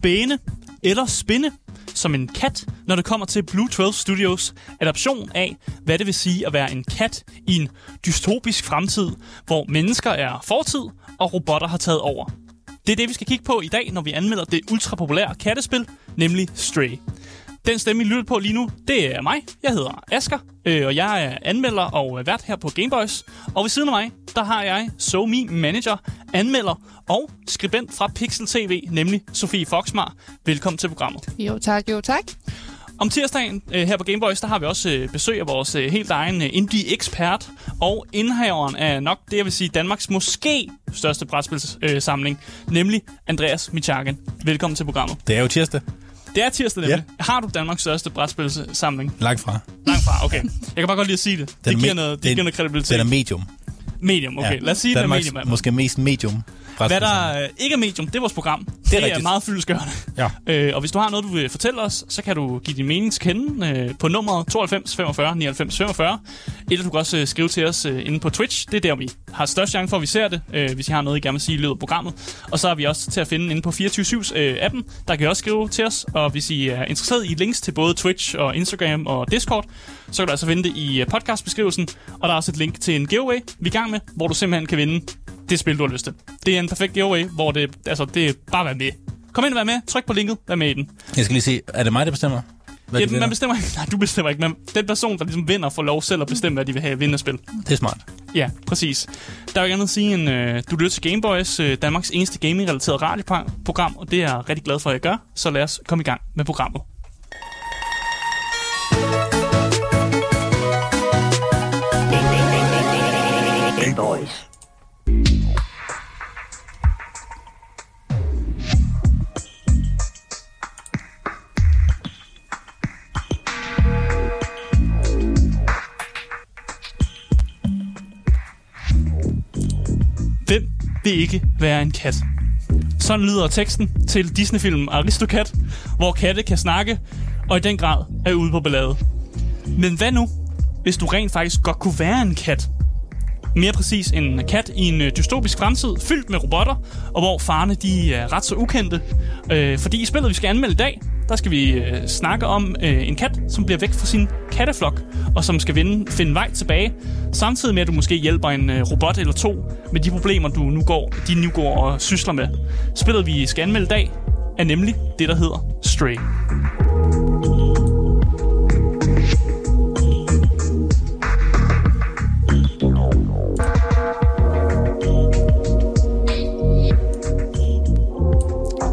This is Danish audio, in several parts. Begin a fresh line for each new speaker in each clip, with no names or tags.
spæne eller spinde som en kat, når det kommer til Blue 12 Studios adaption af, hvad det vil sige at være en kat i en dystopisk fremtid, hvor mennesker er fortid og robotter har taget over. Det er det, vi skal kigge på i dag, når vi anmelder det ultrapopulære kattespil, nemlig Stray. Den stemme, I lytter på lige nu, det er mig. Jeg hedder Asker, øh, og jeg er anmelder og vært her på Gameboys. Og ved siden af mig, der har jeg SoMe Manager, anmelder og skribent fra Pixel TV, nemlig Sofie Foxmar. Velkommen til programmet.
Jo tak, jo tak.
Om tirsdagen øh, her på Gameboys, der har vi også øh, besøg af vores øh, helt egen øh, indie-ekspert og indhaveren af nok det, jeg vil sige, Danmarks måske største brætspilssamling, øh, nemlig Andreas Michagan. Velkommen til programmet.
Det er jo tirsdag.
Det er tirsdag nemlig. Ja. Har du Danmarks største brætspilssamling?
Langt fra.
Langt fra, okay. Jeg kan bare godt lide at sige det.
Den
det
er
giver noget, det
den-
giver noget kredibilitet.
Den er medium.
medium, okay. Lad os sige, den er
Danmarks
medium.
måske mest medium.
Hvad der øh, ikke er medium, det er vores program. Det er, det er meget fyldesgørende.
Ja.
Øh, og hvis du har noget, du vil fortælle os, så kan du give din mening til kende øh, på nummeret 92 45 99 45. Eller du kan også øh, skrive til os øh, inde på Twitch. Det er der, vi har størst chance for, at vi ser det, øh, hvis I har noget, I gerne vil sige i løbet af programmet. Og så er vi også til at finde inde på 24-7's øh, appen. Der kan I også skrive til os. Og hvis I er interesseret i links til både Twitch og Instagram og Discord, så kan du altså finde det i øh, podcastbeskrivelsen. Og der er også et link til en giveaway, vi er i gang med, hvor du simpelthen kan vinde det spil, du har lyst til. Det er en perfekt giveaway, hvor det, altså, det er bare at være med. Kom ind og vær med, tryk på linket, vær med i den.
Jeg skal lige se, er det mig, der bestemmer? Hvad
Ja,
de
man bestemmer ikke, nej, du bestemmer ikke, men den person, der ligesom vinder, får lov selv at bestemme, hvad de vil have at vinde af spil.
Det er smart.
Ja, præcis. Der er jo ikke andet at sige, end øh, du lytter til Gameboys, øh, Danmarks eneste gaming-relateret radioprogram, og det er jeg rigtig glad for, at jeg gør. Så lad os komme i gang med programmet.
Gameboys.
Det ikke være en kat? Sådan lyder teksten til Disney-filmen Aristocat, hvor katte kan snakke, og i den grad er ude på ballade. Men hvad nu, hvis du rent faktisk godt kunne være en kat? Mere præcis en kat i en øh, dystopisk fremtid, fyldt med robotter, og hvor farne de er ret så ukendte. Øh, fordi i spillet, vi skal anmelde i dag, der skal vi øh, snakke om øh, en kat, som bliver væk fra sin katteflok, og som skal vinde, finde vej tilbage, samtidig med, at du måske hjælper en øh, robot eller to med de problemer, du nu går, de nu går og sysler med. Spillet, vi skal anmelde i dag, er nemlig det, der hedder Stray.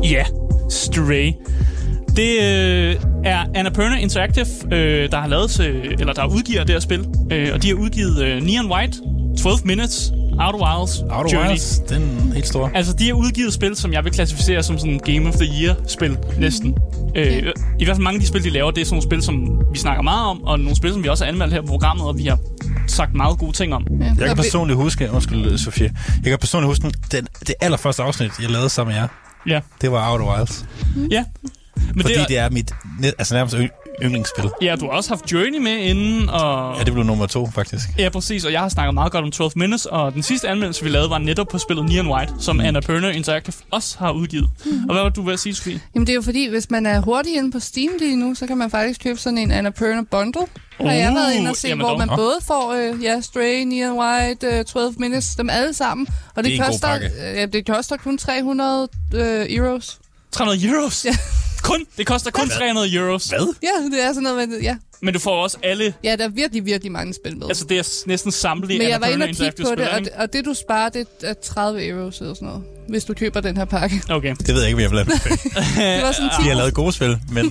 Ja, Stray. Det øh, er Annapurna Interactive, øh, der har lavet, øh, eller der udgiver det her spil. Øh, og de har udgivet øh, Neon White, 12 Minutes, Outer Wilds,
Outer
Journey.
Wilds, den er helt stor.
Altså, de har udgivet spil, som jeg vil klassificere som sådan Game of the Year-spil, næsten. Øh, I hvert fald mange af de spil, de laver, det er sådan nogle spil, som vi snakker meget om, og nogle spil, som vi også har anmeldt her på programmet, og vi har sagt meget gode ting om.
Ja.
Jeg kan personligt huske, undskyld Sofie, jeg kan personligt huske den, det allerførste afsnit, jeg lavede sammen med jer.
Ja,
Det var Outer Wilds.
ja. Men
Fordi
det, er,
det er mit net, altså nærmest yndlingsspil.
Ja, du har også haft Journey med inden, og...
Ja, det blev nummer to, faktisk.
Ja, præcis, og jeg har snakket meget godt om 12 Minutes, og den sidste anmeldelse, vi lavede, var netop på spillet Neon White, som mm. Annapurna Interactive også har udgivet. Mm. Og hvad var du ved at sige, Sofie?
Jamen det er jo fordi, hvis man er hurtig inde på Steam lige nu, så kan man faktisk købe sådan en Annapurna Bundle. Har jeg været inde og se,
Uh, jamen
hvor
dog.
man både får øh, ja, Stray, Neon White, øh, 12 Minutes, dem alle sammen. Og det,
Det er
koster, øh, det koster kun 300 øh, euros.
300 euros?
Ja.
Kun? Det koster kun 300 euros.
Hvad?
Ja, det er sådan noget med, ja.
Men du får også alle...
Ja, der er virkelig, virkelig mange spil med.
Altså, det er næsten samtlige
Men jeg var inde og kigge på det, og, det, og det du sparer, det er 30 euros eller sådan noget, hvis du køber den her pakke.
Okay.
Det ved jeg ikke, hvad jeg vil anbefale.
Det var sådan 10
De har lavet gode spil, men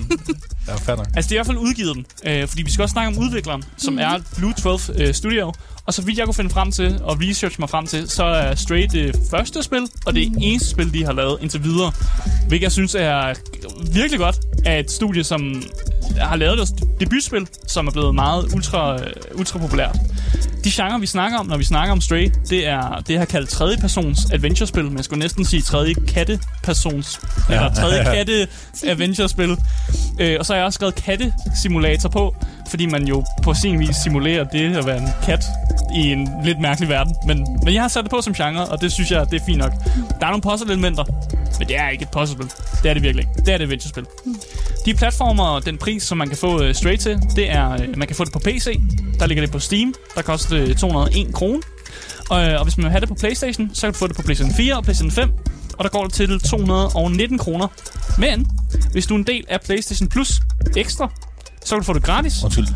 der er nok.
Altså, de har i hvert fald udgivet den. Øh, fordi vi skal også snakke om udvikleren, som mm. er Blue 12 øh, Studio. Og så vidt jeg kunne finde frem til, og research mig frem til, så er Stray det første spil, og det eneste spil, de har lavet indtil videre. Hvilket jeg synes er virkelig godt af et studie, som har lavet deres debutspil, som er blevet meget ultra, øh, ultra populært. De genre, vi snakker om, når vi snakker om Stray, det er det her kaldt tredjepersons adventure-spil. Men jeg skulle næsten sige tredje kattepersons, ja. eller tredje katte adventure-spil. Øh, og så har jeg også skrevet katte-simulator på, fordi man jo på sin vis simulerer det at være en kat i en lidt mærkelig verden. Men, men jeg har sat det på som genre, og det synes jeg, det er fint nok. Der er nogle puzzle-elementer, men det er ikke et puzzle-spil. Det er det virkelig ikke. Det er et adventure-spil. De platformer og den pris, som man kan få uh, straight til, det er, uh, man kan få det på PC. Der ligger det på Steam. Der koster det øh, 201 kroner. Og, og hvis man vil have det på Playstation, så kan du få det på Playstation 4 og Playstation 5. Og der går det til 219 kroner. Men hvis du er en del af Playstation Plus ekstra, så kan du få det gratis.
Undskyld.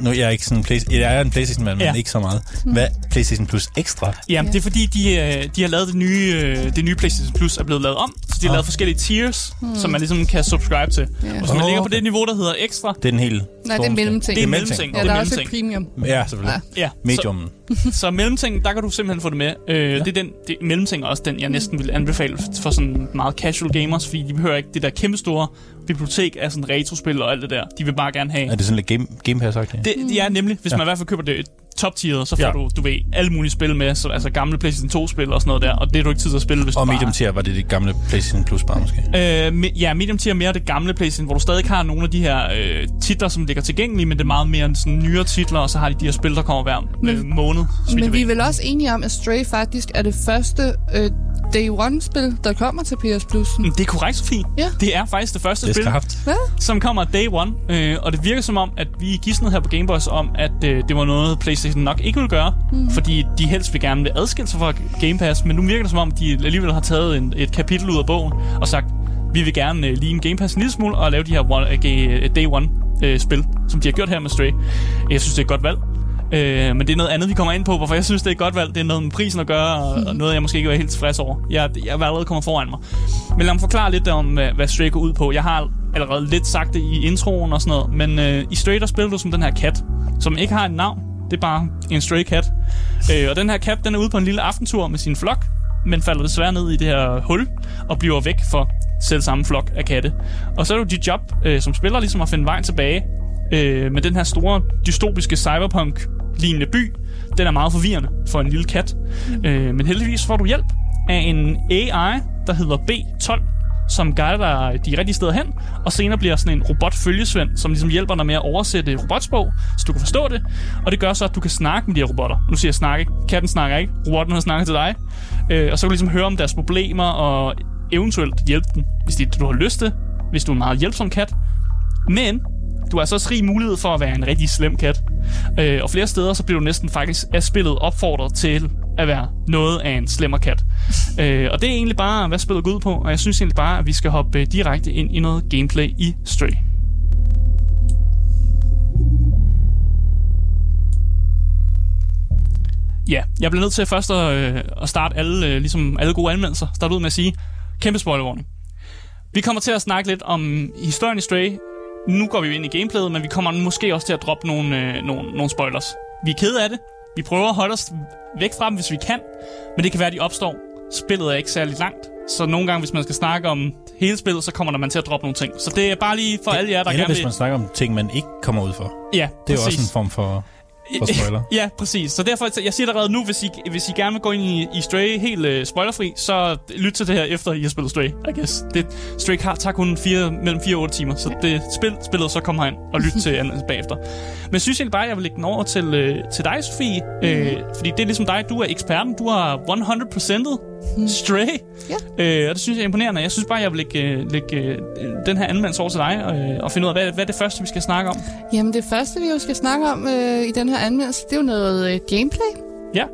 Nu jeg er ikke sådan en Play- jeg er en Playstation-mand, men
Ja.
ikke så meget. Hvad PlayStation Plus Extra?
Jamen, det er fordi, de, øh, de har lavet det nye, øh, det nye PlayStation Plus er blevet lavet om. Så de har
Ah.
lavet forskellige tiers, som man ligesom kan subscribe til.
Ja.
Og hvis man
Åh,
ligger på det niveau, der hedder ekstra,
Det er den helt
Nej, det er mellemting.
det er
mellemting.
Ja,
det
der
er
også et premium.
Ja, selvfølgelig.
Ja,
Medium.
Så, så mellemting, der kan du simpelthen få det med. Øh, ja. Det er den, det, mellemting er også den, jeg næsten vil anbefale for sådan meget casual gamers, fordi de behøver ikke det der kæmpe store bibliotek af sådan retrospil og alt det der. De vil bare gerne have...
Er det sådan lidt game, game pass -agtigt?
Det, det er nemlig, hvis
Ja.
man i hvert fald køber det top tier, så får
Ja.
du, du ved, alle mulige spil med, så, altså gamle PlayStation 2-spil og sådan noget der, og det er du ikke tid til at spille, hvis
Og
du
medium
bare...
tier var det det gamle PlayStation Plus bare måske.
Øh, me- ja, medium tier er mere det gamle PlayStation, hvor du stadig har nogle af de her øh, titler, som ligger tilgængelige, men det er meget mere sådan nyere titler, og så har de de her spil, der kommer hver
Men-
øh, måned.
Men vi er vel også enige om, at Stray faktisk er det første øh, Day One-spil, der kommer til PS Plus.
Mm, Det er korrekt, Sofie.
Ja.
Det er faktisk det første
Det er
spil.
Hvad?
som kommer day one. Øh, og det virker som om, at vi gidsnede her på Gameboys om, at øh, det var noget, PlayStation nok ikke ville gøre. Mm. Fordi de helst vil gerne vil adskille sig fra Game Pass. Men nu virker det som om, de alligevel har taget en, et kapitel ud af bogen og sagt, vi vil gerne øh, ligne Game Pass en lille smule og lave de her one, øh, day one øh, som de har gjort her med Stray. Jeg synes, det er et godt valg. Øh, men det er noget andet, vi kommer ind på, hvorfor jeg synes, det er et godt valg. Det er noget med prisen at gøre, og, og noget, jeg måske ikke er helt tilfreds over. Jeg, jeg er allerede kommet foran mig. Men lad mig forklare lidt om, hvad, hvad Stray går ud på. Jeg har allerede lidt sagt det i introen og sådan noget, men øh, i Stray, der spiller du som den her kat, som ikke har et navn. Det er bare en stray cat. Øh, og den her kat, den er ude på en lille aftentur med sin flok, men falder desværre ned i det her hul og bliver væk for selv samme flok af katte. Og så er det jo dit job øh, som spiller ligesom at finde vejen tilbage øh, med den her store dystopiske cyberpunk-lignende by. Den er meget forvirrende for en lille kat. Mm. Øh, men heldigvis får du hjælp af en AI, der hedder B12, som guider dig de rigtige steder hen, og senere bliver sådan en robotfølgesvend, som ligesom hjælper dig med at oversætte robotsprog, så du kan forstå det, og det gør så, at du kan snakke med de her robotter. Nu siger jeg snakke, katten snakker ikke, robotten har snakket til dig, øh, og så kan du ligesom høre om deres problemer, og eventuelt hjælpe dem, hvis det, du har lyst til, hvis du er en meget hjælpsom kat. Men du har så også rig mulighed for at være en rigtig slem kat. Øh, og flere steder, så bliver du næsten faktisk af spillet opfordret til at være noget af en slemmer kat. øh, og det er egentlig bare, hvad spillet går ud på, og jeg synes egentlig bare, at vi skal hoppe øh, direkte ind i noget gameplay i Stray. Ja, jeg bliver nødt til først at, øh, at starte alle, øh, ligesom alle gode anmeldelser. Starte ud med at sige, kæmpe spoilerwarning. Vi kommer til at snakke lidt om historien i Stray. Nu går vi jo ind i gameplayet, men vi kommer måske også til at droppe nogle, øh, nogle, nogle spoilers. Vi er kede af det. Vi prøver at holde os væk fra dem, hvis vi kan. Men det kan være, at de opstår. Spillet er ikke særlig langt. Så nogle gange, hvis man skal snakke om hele spillet, så kommer der man til at droppe nogle ting. Så det er bare lige for alle jer, der
Eller
gerne
hvis man snakker om ting, man ikke kommer ud for.
Ja,
Det er jo
præcis.
også en form for, for spoiler.
Ja, præcis. Så derfor, jeg siger allerede nu, hvis I, hvis I gerne vil gå ind i, i Stray helt uh, spoilerfri, så lyt til det her efter, I har spillet Stray, I guess. Det, Stray har, tager kun fire, mellem 4 og 8 timer, så det spil, spillet så kommer herind og lyt til anmeldelsen bagefter. Men synes egentlig bare, at jeg vil lægge den over til, uh, til dig, Sofie. Mm. Uh, fordi det er ligesom dig, du er eksperten. Du har 100%'et Stray.
Ja.
Uh, og det synes jeg er imponerende. Jeg synes bare, jeg vil lægge, uh, lægge uh, den her anmeldelse over til dig uh, og finde ud af, hvad, hvad er det første, vi skal snakke om.
Jamen, det første, vi jo skal snakke om øh, i den her anmeldelse, det er jo noget øh, gameplay.
Ja.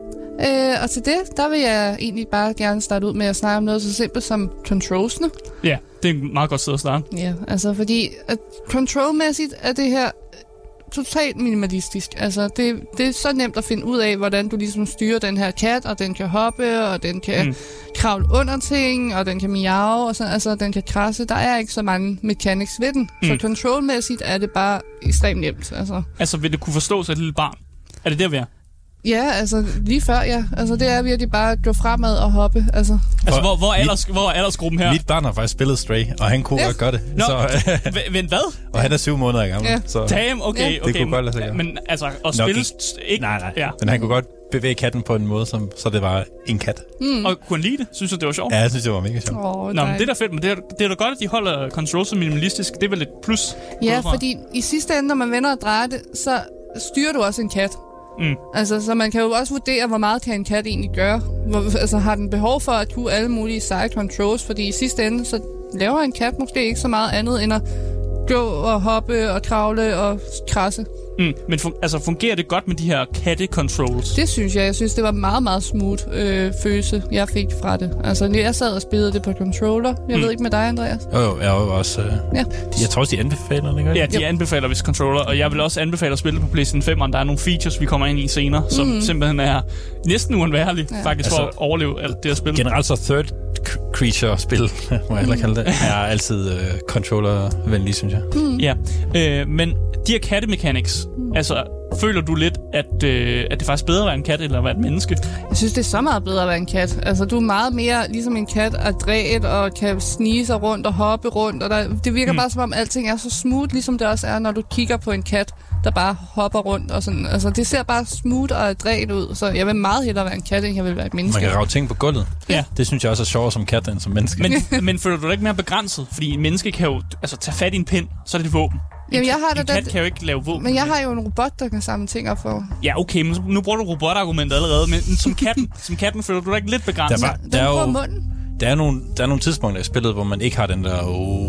Øh, og til det, der vil jeg egentlig bare gerne starte ud med at snakke om noget så simpelt som controlsene.
Ja, det er et meget godt sted at starte.
Ja, altså fordi at controlmæssigt er det her totalt minimalistisk. Altså, det, det er så nemt at finde ud af, hvordan du ligesom styrer den her kat, og den kan hoppe, og den kan
Mm.
kravle under ting, og den kan miave, og sådan, altså, den kan krasse. Der er ikke så mange mechanics ved den. Mm. Så controlmæssigt er det bare ekstremt nemt. Altså,
Altså, vil det kunne forstås af et lille barn? Er det der, vi er?
Ja, altså lige før, ja. Altså, det er virkelig bare at gå fremad og hoppe. Altså,
Altså, hvor, hvor, er
mit-
alders, hvor er aldersgruppen her?
Mit barn har faktisk spillet Stray, og han kunne
Ja.
godt gøre det.
Nå.
Så,
V- Vent, hvad?
og han er syv måneder gammel.
Ja.
Så,
Damn, okay,
Ja.
okay.
kunne godt lade sig gøre.
Men altså, at spille...
ikke.
ikke
Nej, nej.
Ja.
Men han kunne godt bevæge katten på en måde, som, så det var en kat.
Mm. Og kunne han lide det? Synes du, det var sjovt?
Ja, jeg synes, det var mega sjovt.
Åh,
Nå, men det er da fedt, men det er, det er da godt, at de holder control så minimalistisk. Det er vel et plus?
Ja, fordi i sidste ende, når man vender og drejer det, så styrer du også en kat.
Mm.
Altså, så man kan jo også vurdere, hvor meget kan en kat egentlig gøre. Hvor, altså, har den behov for at kunne alle mulige side controls? Fordi i sidste ende, så laver en kat måske ikke så meget andet, end at gå og hoppe og kravle og krasse.
Mm. Men fun- altså, fungerer det godt med de her katte-controls?
Det synes jeg. Jeg synes, det var meget, meget smooth øh, følelse, jeg fik fra det. Altså, jeg sad og spillede det på controller. Jeg
Mm.
ved ikke med dig, Andreas.
Jo, jo, jeg er jo også... Øh,
Ja.
Jeg tror også, de anbefaler det, de?
Ja, de anbefaler vist controller, og jeg vil også anbefale at spille på PlayStation 5, og der er nogle features, vi kommer ind i senere, som
Mhm.
simpelthen er næsten uundværlige,
Ja.
faktisk, for
Altså-
at overleve alt det her spil.
Generelt så third creature-spil, må jeg heller kalde det, er altid øh, controller-venlige, synes jeg.
Ja, øh, men de her katte-mechanics, altså, føler du lidt, at, øh, at det er faktisk bedre at være en kat, eller at være et menneske?
Jeg synes, det er så meget bedre at være en kat. Altså, du er meget mere ligesom en kat adræt og kan snige sig rundt og hoppe rundt. Og der, det virker mm. bare som om, alting er så smooth, ligesom det også er, når du kigger på en kat, der bare hopper rundt. Og sådan. Altså, det ser bare smooth og adræt ud. Så jeg vil meget hellere være en kat, end jeg vil være et
Man
menneske.
kan rave ting på gulvet.
Ja.
Det synes jeg også er sjovere som kat end som menneske.
Men, men føler du dig ikke mere begrænset? Fordi en menneske kan jo altså, tage fat i en pind, så er det et våben. En
Jamen, jeg har
en
da
kat
den-
kan jo ikke lave våben.
Men jeg har jo en robot, der kan samle ting op for.
Ja, okay, men nu bruger du robotargumentet allerede, men som katten, som katten føler du dig ikke lidt begrænset?
Der var-
Den
Der er jo-
munden.
Der er, nogle, der er nogle tidspunkter i spillet, hvor man ikke har den der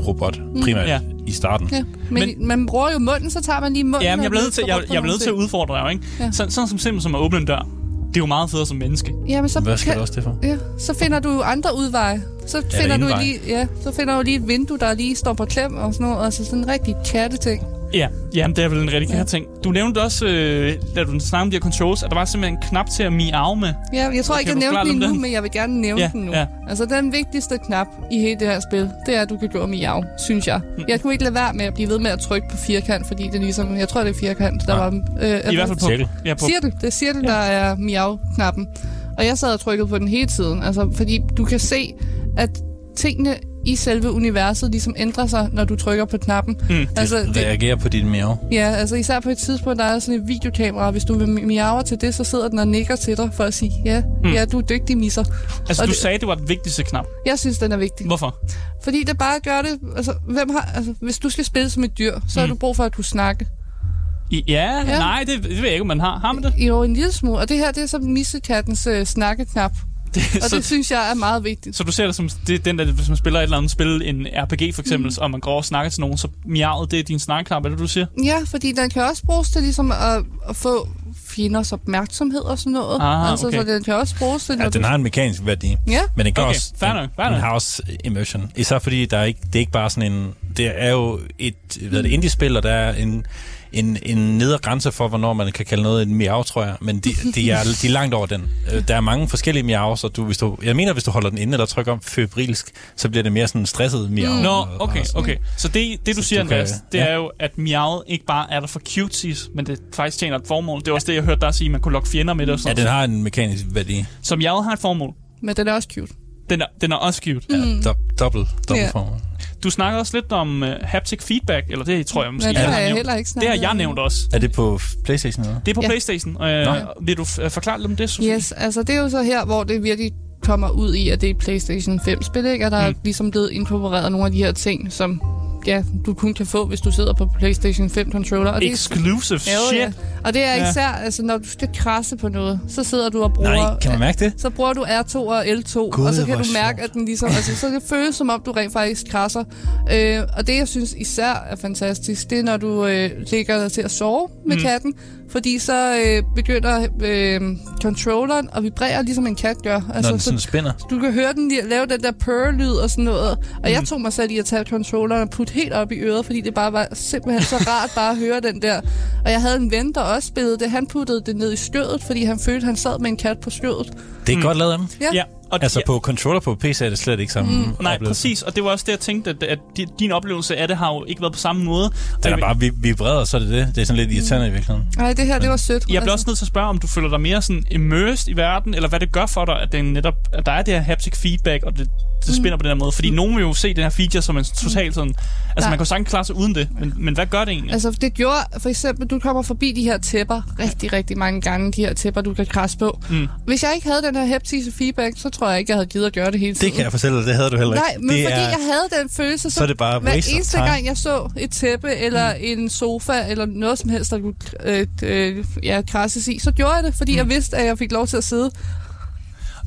robot, primært
Ja.
ja. i starten.
Ja. Men, men, man bruger jo munden, så tager man lige munden.
Ja, men jeg bliver nødt til, jeg, jeg bliver nødt til at udfordre dig, ikke?
Ja.
Så, sådan som simpelt som at åbne en dør. Det er jo meget federe som menneske.
Ja, men så,
Hvad skal
kan,
du også det for?
ja, så finder du jo andre udveje. Så
der
finder, du lige, ja, så finder du lige et vindue, der lige står på klem og sådan noget. Altså sådan en rigtig katteting.
Ja, jamen det er vel en rigtig
Ja.
ja. ting. Du nævnte også, øh, da du snakkede om de her controls, at der var simpelthen en knap til at miave med.
Ja, jeg tror
Kan
ikke, jeg nævnte den
lidt om
nu,
den?
men jeg vil gerne nævne
Ja,
den nu.
ja.
Altså, den vigtigste knap i hele det her spil, det er, at du kan gå miau, synes jeg.
Mm.
Jeg kunne ikke lade være med at blive ved med at trykke på firkant, fordi det er ligesom, jeg tror, det er firkant, der
Ja.
var... Øh,
I hvert fald på...
Cirkel.
Ja, på
Siger det. Det siger det, der er miau-knappen. Og jeg sad og trykkede på den hele tiden, altså, fordi du kan se, at tingene i selve universet ligesom ændrer sig, når du trykker på knappen.
Mm.
Altså,
Det
det,
reagerer på dit miau.
ja, altså især på et tidspunkt, der er sådan et videokamera, og hvis du vil miaue til det, så sidder den og nikker til dig for at sige, ja,
Mm.
ja du er dygtig, misser.
Altså,
Og
du
det-
sagde, det var den vigtigste knap.
Jeg synes, den er vigtig.
Hvorfor?
Fordi det bare gør det, altså, hvem har, altså hvis du skal spille som et dyr, så har
Mm.
du brug for at kunne snakke.
I, ja,
Ja.
ja, nej, det, det ved jeg ikke, om man har. Har man det?
Jo, en lille smule. Og det her, det er så missekattens øh, snakkeknap.
det
Og
så,
det synes jeg er meget vigtigt.
så du ser det som det, er den der, hvis man spiller et eller andet spil, en RPG for eksempel,
Mm.
mm. og man går og snakker til nogen, så miavet, det er din snakknap, er det, du siger?
Ja, fordi den kan også bruges til ligesom at, at få fjenders opmærksomhed og sådan noget.
Ah,
altså,
okay.
så den kan også bruges til,
Ja, den
du...
har en mekanisk værdi.
Ja,
Men den kan
Okay,
også,
fair
den,
nok, fair
den
nok.
har også immersion. Især fordi der er ikke, det er ikke bare sådan en... Det er jo et hvad er det, indie-spil, og der er en, en, en nedre grænse for, hvornår man kan kalde noget en miau, tror jeg. Men de, de, er, de er langt over den. Øh, Der er mange forskellige miau, så du, hvis du, jeg mener, hvis du holder den inde eller trykker om febrilsk, så bliver det mere sådan en stresset miau.
Mm.
Nå, okay, okay. Så det, det du
Så
siger,
du kan-
Andreas, det
ja.
er jo, at miavet ikke bare er der for cuties, men det faktisk tjener et formål. Det er også det, jeg hørte dig sige, at man kunne lokke fjender med det og
Ja,
sådan
den
noget.
har en mekanisk værdi.
Så miavet har et formål.
men den er også cute.
Den er, den er også cute.
Ja,
Mm.
do- dobbelt, dobbelt
Ja.
form.
Du snakker også lidt om uh, haptic feedback, eller det tror jeg måske,
Men det
jeg
har jeg
nævnt.
heller ikke
Det
snakket
har jeg nævnt også.
Er det på Playstation eller?
Det er på
Ja.
Playstation. Uh,
Nå.
vil du f- forklare lidt om det, Sofie?
Yes, altså det er jo så her, hvor det virkelig kommer ud i, at det er et PlayStation 5-spil, ikke? Og der mm. er ligesom blevet inkorporeret nogle af de her ting, som ja, du kun kan få, hvis du sidder på PlayStation 5-controller. Og det er
Exclusive
Ja, jo,
shit.
ja. Og det er
Ja.
især, altså når du skal krasse på noget, så sidder du og bruger...
Nej, kan man mærke det?
Så bruger du R2 og L2,
Gud,
og så kan du mærke,
sjovt.
at den ligesom... Altså, så det føles som om, du rent faktisk krasser. Øh, og det, jeg synes især er fantastisk, det er, når du øh, ligger til at sove med
mm.
katten. Fordi så øh, begynder øh, controlleren at vibrere, ligesom en kat gør.
Når
Altså,
den
så
sådan spinner.
du kan høre den lave den der purr-lyd og sådan noget. Og
Mm.
jeg tog mig selv i at tage controlleren og putte helt op i øret, fordi det bare var simpelthen så rart bare at høre den der. Og jeg havde en ven, der også spillede det. Han puttede det ned i stødet, fordi han følte, at han sad med en kat på stødet.
Det er
Mm.
godt lavet af dem.
Ja.
Ja, og
Altså
ja,
på controller på PC er det slet ikke samme mm.
Nej,
oplevelse.
præcis. Og det var også det, jeg tænkte, at, at di- din oplevelse af det har jo ikke været på samme måde.
Den er
jeg-
bare vi- vibreret, så er det det. Det er sådan lidt irriterende i virkeligheden.
Nej, det her, det var sødt.
Jeg bliver også nødt til at spørge, om du føler dig mere sådan immersed i verden, eller hvad det gør for dig, at, det netop, at der er det her haptic feedback, og det, det spænder på den her måde. Fordi nogen vil jo se den her feature som en total sådan... Altså,
Nej.
man kan jo sagtens klare sig uden det, men, men hvad gør det egentlig?
Altså, det gjorde, for eksempel, du kommer forbi de her tæpper rigtig, rigtig mange gange, de her tæpper, du kan krasse på.
Mm.
Hvis jeg ikke havde den her heptise feedback, så tror jeg ikke, jeg havde givet at gøre det hele tiden.
Det kan jeg fortælle dig, det havde du heller ikke.
Nej, men
det
fordi
er,
jeg havde den følelse, så,
så er det bare
hver eneste
time.
gang, jeg så et tæppe, eller mm. en sofa, eller noget som helst, der kunne øh, øh, ja, krasses i, så gjorde jeg det, fordi mm. jeg vidste, at jeg fik lov til at sidde.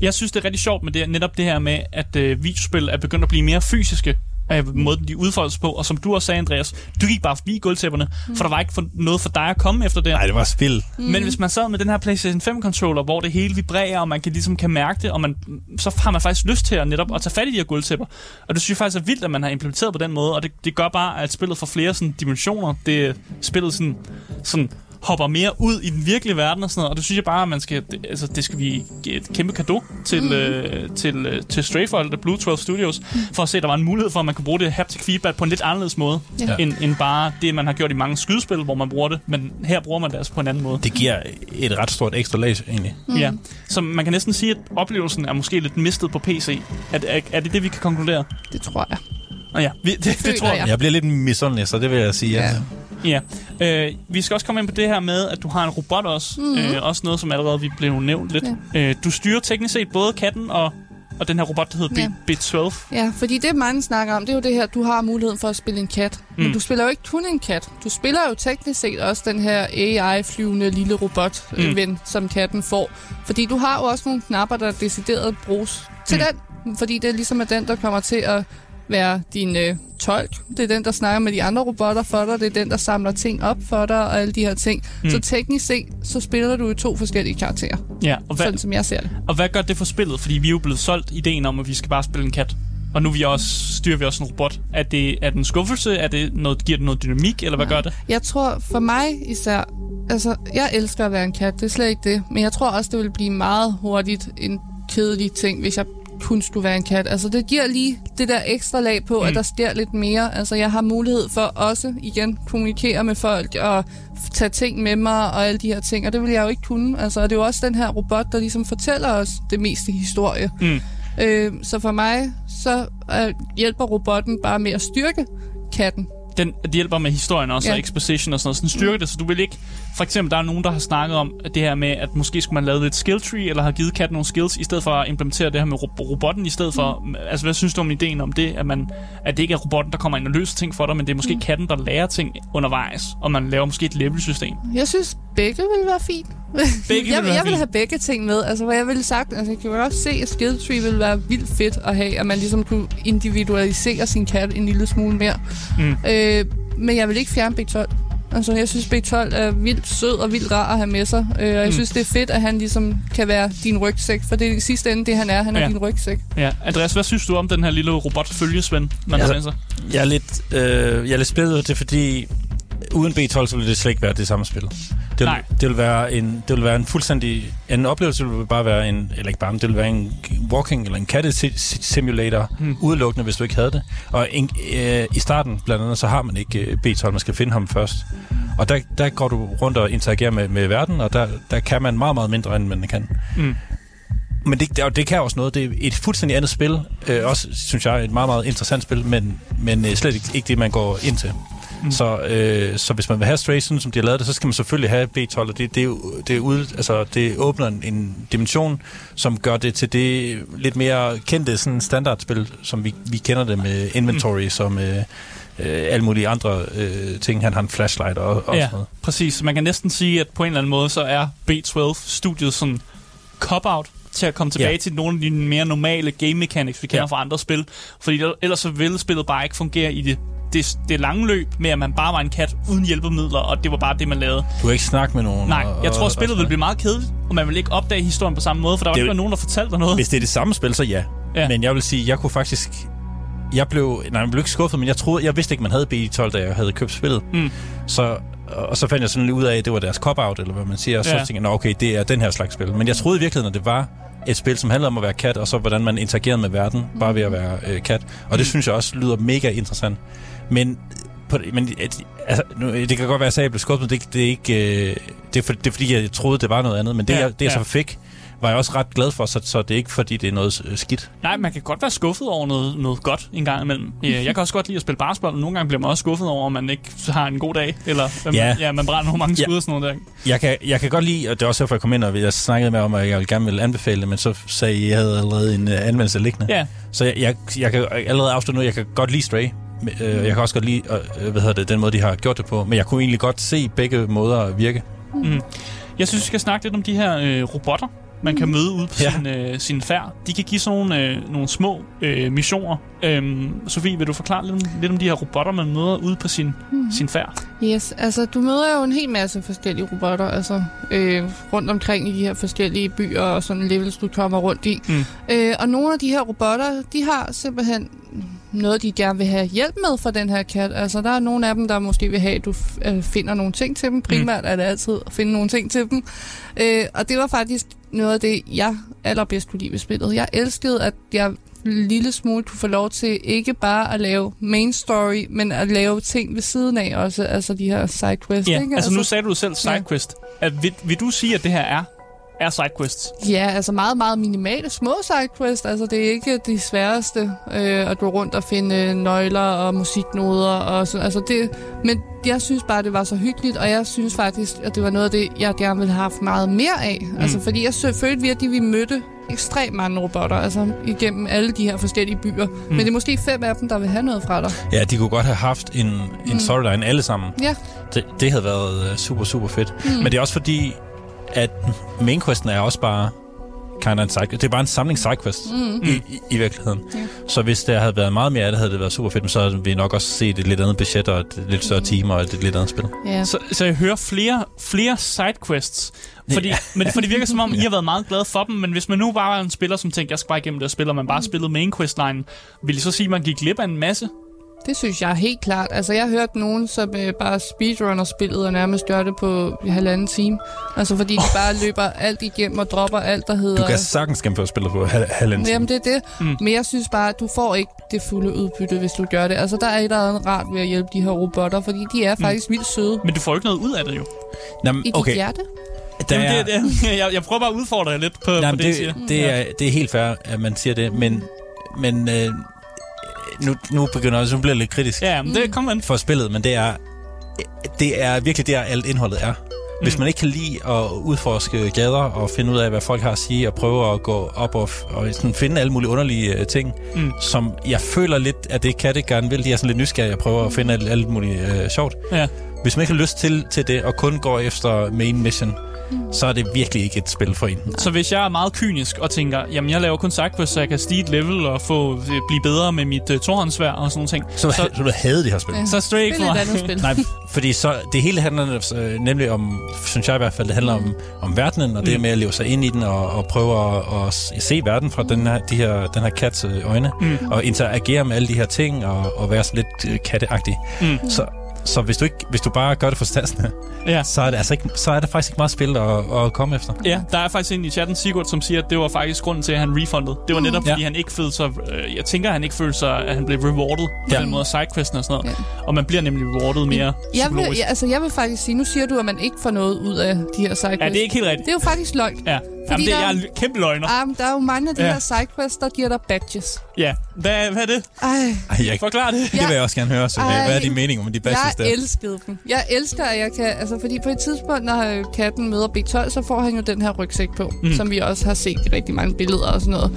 Jeg synes, det er rigtig sjovt med det, netop det her med, at øh, videospil er begyndt at blive mere fysiske af måden, de udfoldes på. Og som du også sagde, Andreas, du gik bare forbi gulvtæpperne, mm. for der var ikke for, noget for dig at komme efter det.
Nej, det var spil.
Mm. Men hvis man sad med den her PlayStation 5-controller, hvor det hele vibrerer, og man kan ligesom kan mærke det, og man, så har man faktisk lyst til at netop at tage fat i de her gulvtæpper. Og det synes jeg faktisk er vildt, at man har implementeret på den måde, og det, det gør bare, at spillet får flere sådan, dimensioner. Det spillet sådan, sådan hopper mere ud i den virkelige verden og sådan noget, og det synes jeg bare, at man skal, det, altså, det skal vi give et kæmpe kado til, mm. øh, til, øh, til Strafer, eller Blue 12 Studios, mm. for at se, at der var en mulighed for, at man kunne bruge det haptic feedback på en lidt anderledes måde,
Ja.
end, end bare det, man har gjort i mange skydespil, hvor man bruger det, men her bruger man det altså på en anden måde.
Det giver et ret stort ekstra lag, egentlig.
Mm. Ja, så man kan næsten sige, at oplevelsen er måske lidt mistet på PC. Er, er, er det det, vi kan konkludere?
Det tror jeg.
Nå ja, vi, det, det
Føler
tror jeg.
jeg.
Jeg bliver lidt misundelig, så det vil jeg sige.
Ja.
Ja.
Ja. Øh, vi skal også komme ind på det her med, at du har en robot også. Mm-hmm. Øh, også noget, som allerede vi blev nævnt lidt. Ja. Øh, du styrer teknisk set både katten og, og den her robot, der hedder
Ja.
ja. B12.
Ja, fordi det mange snakker om, det er jo det her, du har muligheden for at spille en kat. Mm. Men
Mm.
du spiller jo ikke kun en kat. Du spiller jo teknisk set også den her AI-flyvende lille robot-ven, mm. som katten får. Fordi du har jo også nogle knapper, der decideret bruges til
Mm.
den. Fordi det er ligesom er den, der kommer til at være din øh, tolk. Det er den, der snakker med de andre robotter for dig. Det er den, der samler ting op for dig og alle de her ting. Mm. Så teknisk set, så spiller du jo to forskellige karakterer.
Ja, og hvad,
Sådan som jeg ser det.
og hvad gør det for spillet? Fordi vi er jo blevet solgt ideen om, at vi skal bare spille en kat. Og nu vi også, styrer vi også en robot. Er det, er det en skuffelse? Er det noget, giver det noget dynamik? Eller hvad
Nej.
gør det?
Jeg tror for mig især, altså jeg elsker at være en kat, det er slet ikke det. Men jeg tror også, det vil blive meget hurtigt en kedelig ting, hvis jeg kun skulle være en kat. Altså det giver lige det der ekstra lag på, mm. at der sker lidt mere. Altså jeg har mulighed for også igen kommunikere med folk og tage ting med mig og alle de her ting. Og det vil jeg jo ikke kunne. Altså og det er jo også den her robot, der ligesom fortæller os det meste historie.
Mm.
Øh, så for mig, så øh, hjælper robotten bare med at styrke katten.
Den, det hjælper med historien også,
Ja.
og exposition og sådan noget. Sådan styrker det, så du vil ikke... For eksempel, der er nogen, der har snakket om det her med, at måske skulle man lave lidt skill tree, eller have givet katten nogle skills, i stedet for at implementere det her med ro- robotten, i stedet for... Mm. Altså, hvad synes du om ideen om det? At, man, at det ikke er robotten, der kommer ind og løser ting for dig, men det er måske mm. katten, der lærer ting undervejs, og man laver måske et level-system.
Jeg synes, begge vil være fint.
Begge
jeg,
vil
jeg vil have begge ting med. Altså, hvad jeg ville sagt, altså, jeg kan jo også se, at skill tree ville være vildt fedt at have, at man ligesom kunne individualisere sin kat en lille smule mere.
Mm.
Øh, men jeg vil ikke fjerne B12. Altså, jeg synes, B12 er vildt sød og vildt rar at have med sig. Øh, og jeg
Mm.
synes, det er fedt, at han ligesom kan være din rygsæk. For det er i sidste ende det, han er. Han er
Ja.
din rygsæk.
Ja. Andreas, hvad synes du om den her lille robot-følgesvend, man
Altså,
har med sig?
Jeg er lidt, øh, jeg er lidt spillet, det fordi, uden B12, så ville det slet ikke være det samme spil. Det vil,
Nej.
det vil, være, en, det vil være en fuldstændig... En oplevelse vil bare være en... Eller ikke bare, det vil være en walking eller en katte simulator,
Hmm.
udelukkende, hvis du ikke havde det. Og en, øh, i starten, blandt andet, så har man ikke øh, B12, man skal finde ham først. Og der, der går du rundt og interagerer med, med verden, og der, der kan man meget, meget mindre, end man kan.
Mm.
Men det, det, det kan også noget. Det er et fuldstændig andet spil. Øh, også, synes jeg, et meget, meget interessant spil, men, men øh, slet ikke, ikke det, man går ind til.
Mm.
Så, øh, så hvis man vil have Stray, sådan som de har lavet det, så skal man selvfølgelig have B12, og det, det, er det, ude, altså, det åbner en, en dimension, som gør det til det lidt mere kendte sådan standardspil, som vi, vi kender det med Inventory, mm. som øh, øh, alle mulige andre øh, ting. Han har en flashlight og, og
Ja,
sådan noget.
præcis. Man kan næsten sige, at på en eller anden måde, så er B12-studiet sådan cop-out til at komme tilbage
Ja.
til nogle af de mere normale game mechanics, vi kender
Ja.
fra andre spil. Fordi ellers så ville spillet bare ikke fungere i det, det, det lange løb med, at man bare var en kat uden hjælpemidler, og det var bare det, man lavede.
Du kan ikke snakke med nogen.
Nej,
og,
jeg tror,
og,
at spillet
og
ville blive meget kedeligt, og man ville ikke opdage historien på samme måde, for der var ikke nogen, der fortalte dig noget.
Hvis det er det samme spil, så ja.
Ja.
ja. Men jeg vil sige, jeg kunne faktisk... Jeg blev, nej, jeg blev ikke skuffet, men jeg troede, jeg vidste ikke, man havde B12, da jeg havde købt spillet.
Mm.
Så, og så fandt jeg sådan lidt ud af, at det var deres cop-out, eller hvad man siger. Og så
Ja.
tænkte jeg, nå okay, det er den her slags spil. Men jeg troede i virkeligheden, at det var et spil, som handlede om at være kat, og så hvordan man interagerede med verden, bare ved at være øh, kat. Og det
Mm.
synes jeg også lyder mega interessant. Men, på, det- men at- altså, nu, det kan godt være, at jeg blev skuffet, det, det, er ikke, øh, det, er for, det er fordi, jeg troede, det var noget andet. Men det,
Ja,
ja, jeg, det jeg
ja.
så fik, var jeg også ret glad for, så, så det er ikke fordi, det er noget øh, skidt.
Nej, man kan godt være skuffet over noget, noget godt en gang imellem. Ja, Jeg kan også godt lide at spille basketball, men nogle gange bliver man også skuffet over, at man ikke har en god dag. Eller øhm,
Ja.
ja, man brænder nogle mange
Ja.
skud og sådan noget der.
Jeg kan, jeg kan godt lide, og det er også derfor, jeg kom ind, og jeg snakkede med om, at jeg gerne ville anbefale det, men så sagde I, at jeg havde allerede en uh, anmeldelse liggende.
Ja,
Så jeg, jeg, jeg kan allerede afslutte nu, jeg kan godt lide Stray. Øh, jeg kan også godt lide, øh, hvad hedder det, den måde, de har gjort det på. Men jeg kunne egentlig godt se begge måder at virke.
jeg synes, vi skal snakke lidt om de her øh, robotter, man kan møde ude på
ja.
sin, øh, sin færd. De kan give sådan nogle, øh, nogle små øh, missioner. Øhm, Sofie, vil du forklare lidt om, lidt om de her robotter, man møder ude på sin, mm. sin færd?
Yes, altså du møder jo en hel masse forskellige robotter, altså øh, rundt omkring i de her forskellige byer og sådan levels, du kommer rundt i.
Mm.
Øh, og nogle af de her robotter, de har simpelthen noget, de gerne vil have hjælp med for den her kat. Altså der er nogle af dem, der måske vil have, at du øh, finder nogle ting til dem. Primært er det altid at finde nogle ting til dem. Øh, og det var faktisk noget af det, jeg allerbedst kunne lide ved spillet. Jeg elskede, at jeg lille smule kunne få lov til ikke bare at lave main story, men at lave ting ved siden af også, altså de her sidequests.
Ja,
ikke?
altså nu sagde du selv sidequest. At, vil, vil du sige, at det her er, er sidequests?
Ja, altså meget, meget minimale små sidequests. Altså det er ikke de sværeste øh, at gå rundt og finde nøgler og musiknoder og sådan. Altså det, men jeg synes bare, det var så hyggeligt, og jeg synes faktisk, at det var noget af det, jeg gerne ville have haft meget mere af. Mm. Altså fordi jeg følte virkelig, at vi mødte ekstremt mange robotter, altså igennem alle de her forskellige byer. Mm. Men det er måske fem af dem, der vil have noget fra dig.
Ja, de kunne godt have haft en, en storyline alle sammen.
Ja,
Det, det havde været øh, super, super fedt. Mm. Men det er også fordi, at mainquesten er også bare kind of en side, det er bare en samling sidequests mm. i, i, i virkeligheden.
Ja.
Så hvis der havde været meget mere af det, havde det været super fedt, men så havde vi nok også set et lidt andet budget og et lidt større team og et lidt andet spil.
ja.
Så, så jeg hører flere, flere sidequests. Fordi, men, for det virker som om, I har været meget glade for dem, men hvis man nu bare var en spiller, som tænkte, jeg skal bare igennem det og spiller, man bare spillede main questline, vil I så sige, at man gik glip af en masse?
Det synes jeg helt klart. Altså, jeg har hørt nogen, som øh, bare speedrunner spillet og nærmest gør det på en halvanden time. Altså, fordi de bare løber alt igennem og dropper alt, der hedder...
Du kan sagtens gennemføre spillet på hal- halvanden time.
Jamen, det er det.
Mm.
Mm. Men jeg synes bare, at du får ikke det fulde udbytte, hvis du gør det. Altså, der er et eller andet rart ved at hjælpe de her robotter, fordi de er faktisk vildt søde.
Men du får jo ikke noget ud af det jo.
Jamen,
I dit
okay,
hjerte.
Der
Jamen,
er,
det, det, jeg, jeg prøver bare at udfordre jer lidt på,
Nej,
på det, I siger.
det, det, er, det er helt fair, at man siger det, men, men øh, nu, nu begynder jeg, nu bliver lidt kritisk
Ja, men det kommer an.
for spillet, men det er, det er virkelig der, alt indholdet er. Hvis
Mm.
man ikke kan lide at udforske gader og finde ud af, hvad folk har at sige, og prøve at gå op og, og sådan finde alle mulige underlige uh, ting,
Mm.
som jeg føler lidt, at det kan det gerne vil. De er sådan lidt nysgerrige og prøver at finde alt, alt muligt uh, sjovt.
Ja.
Hvis man ikke har lyst til, til det, og kun går efter main mission, så er det virkelig ikke et spil for en.
Så hvis jeg er meget kynisk og tænker, jamen jeg laver kun sidequests, så jeg kan stige et level og få, øh, blive bedre med mit uh, torhåndsvær og sådan nogle ting,
Så, så, så du havde det her spil.
Ja.
så er Stray ikke for mig.
andet spil.
Nej, fordi så det hele handler øh, nemlig om, synes jeg i hvert fald, det handler om, om verdenen, og det
Mm.
med at leve sig ind i den, og, og prøve at, at se verden fra den her, de her, den her kats øh, øjne,
Mm.
og interagere med alle de her ting, og, og være sådan lidt øh, katteagtig.
Mm.
Så, så hvis du, ikke, hvis du bare gør det for stadsene,
Ja.
så er, det altså ikke, så er der faktisk ikke meget spil at, at komme efter.
Ja, der er faktisk en i chatten, Sigurd, som siger, at det var faktisk grunden til, at han refundede. Det var netop,
Ja.
fordi han ikke følte sig... Øh, jeg tænker, at han ikke følte sig, at han blev rewarded på
Ja.
den måde af sidequesten og sådan noget.
Ja.
Og man bliver nemlig rewarded mere
Jeg vil, ja, altså, jeg vil faktisk sige, nu siger du, at man ikke får noget ud af de her sidequests.
Ja, det er ikke helt rigtigt.
Det er jo faktisk løgn.
Ja. Jamen, det
der-
er jeg er kæmpe løgner.
Men der er jo mange af de
Ja.
ja. her sidequests, der giver dig badges.
Ja. Hvad, hvad er det?
Ej,
Ej, jeg,
Forklar det.
det vil jeg også gerne høre, så
Ej.
hvad er din mening om de badges
jeg
der?
elskede dem. Jeg elsker, at jeg kan... Altså, fordi på et tidspunkt, når øh, katten møder B12, så får han jo den her rygsæk på,
Mm.
mm. som vi også har set i rigtig mange billeder og sådan noget.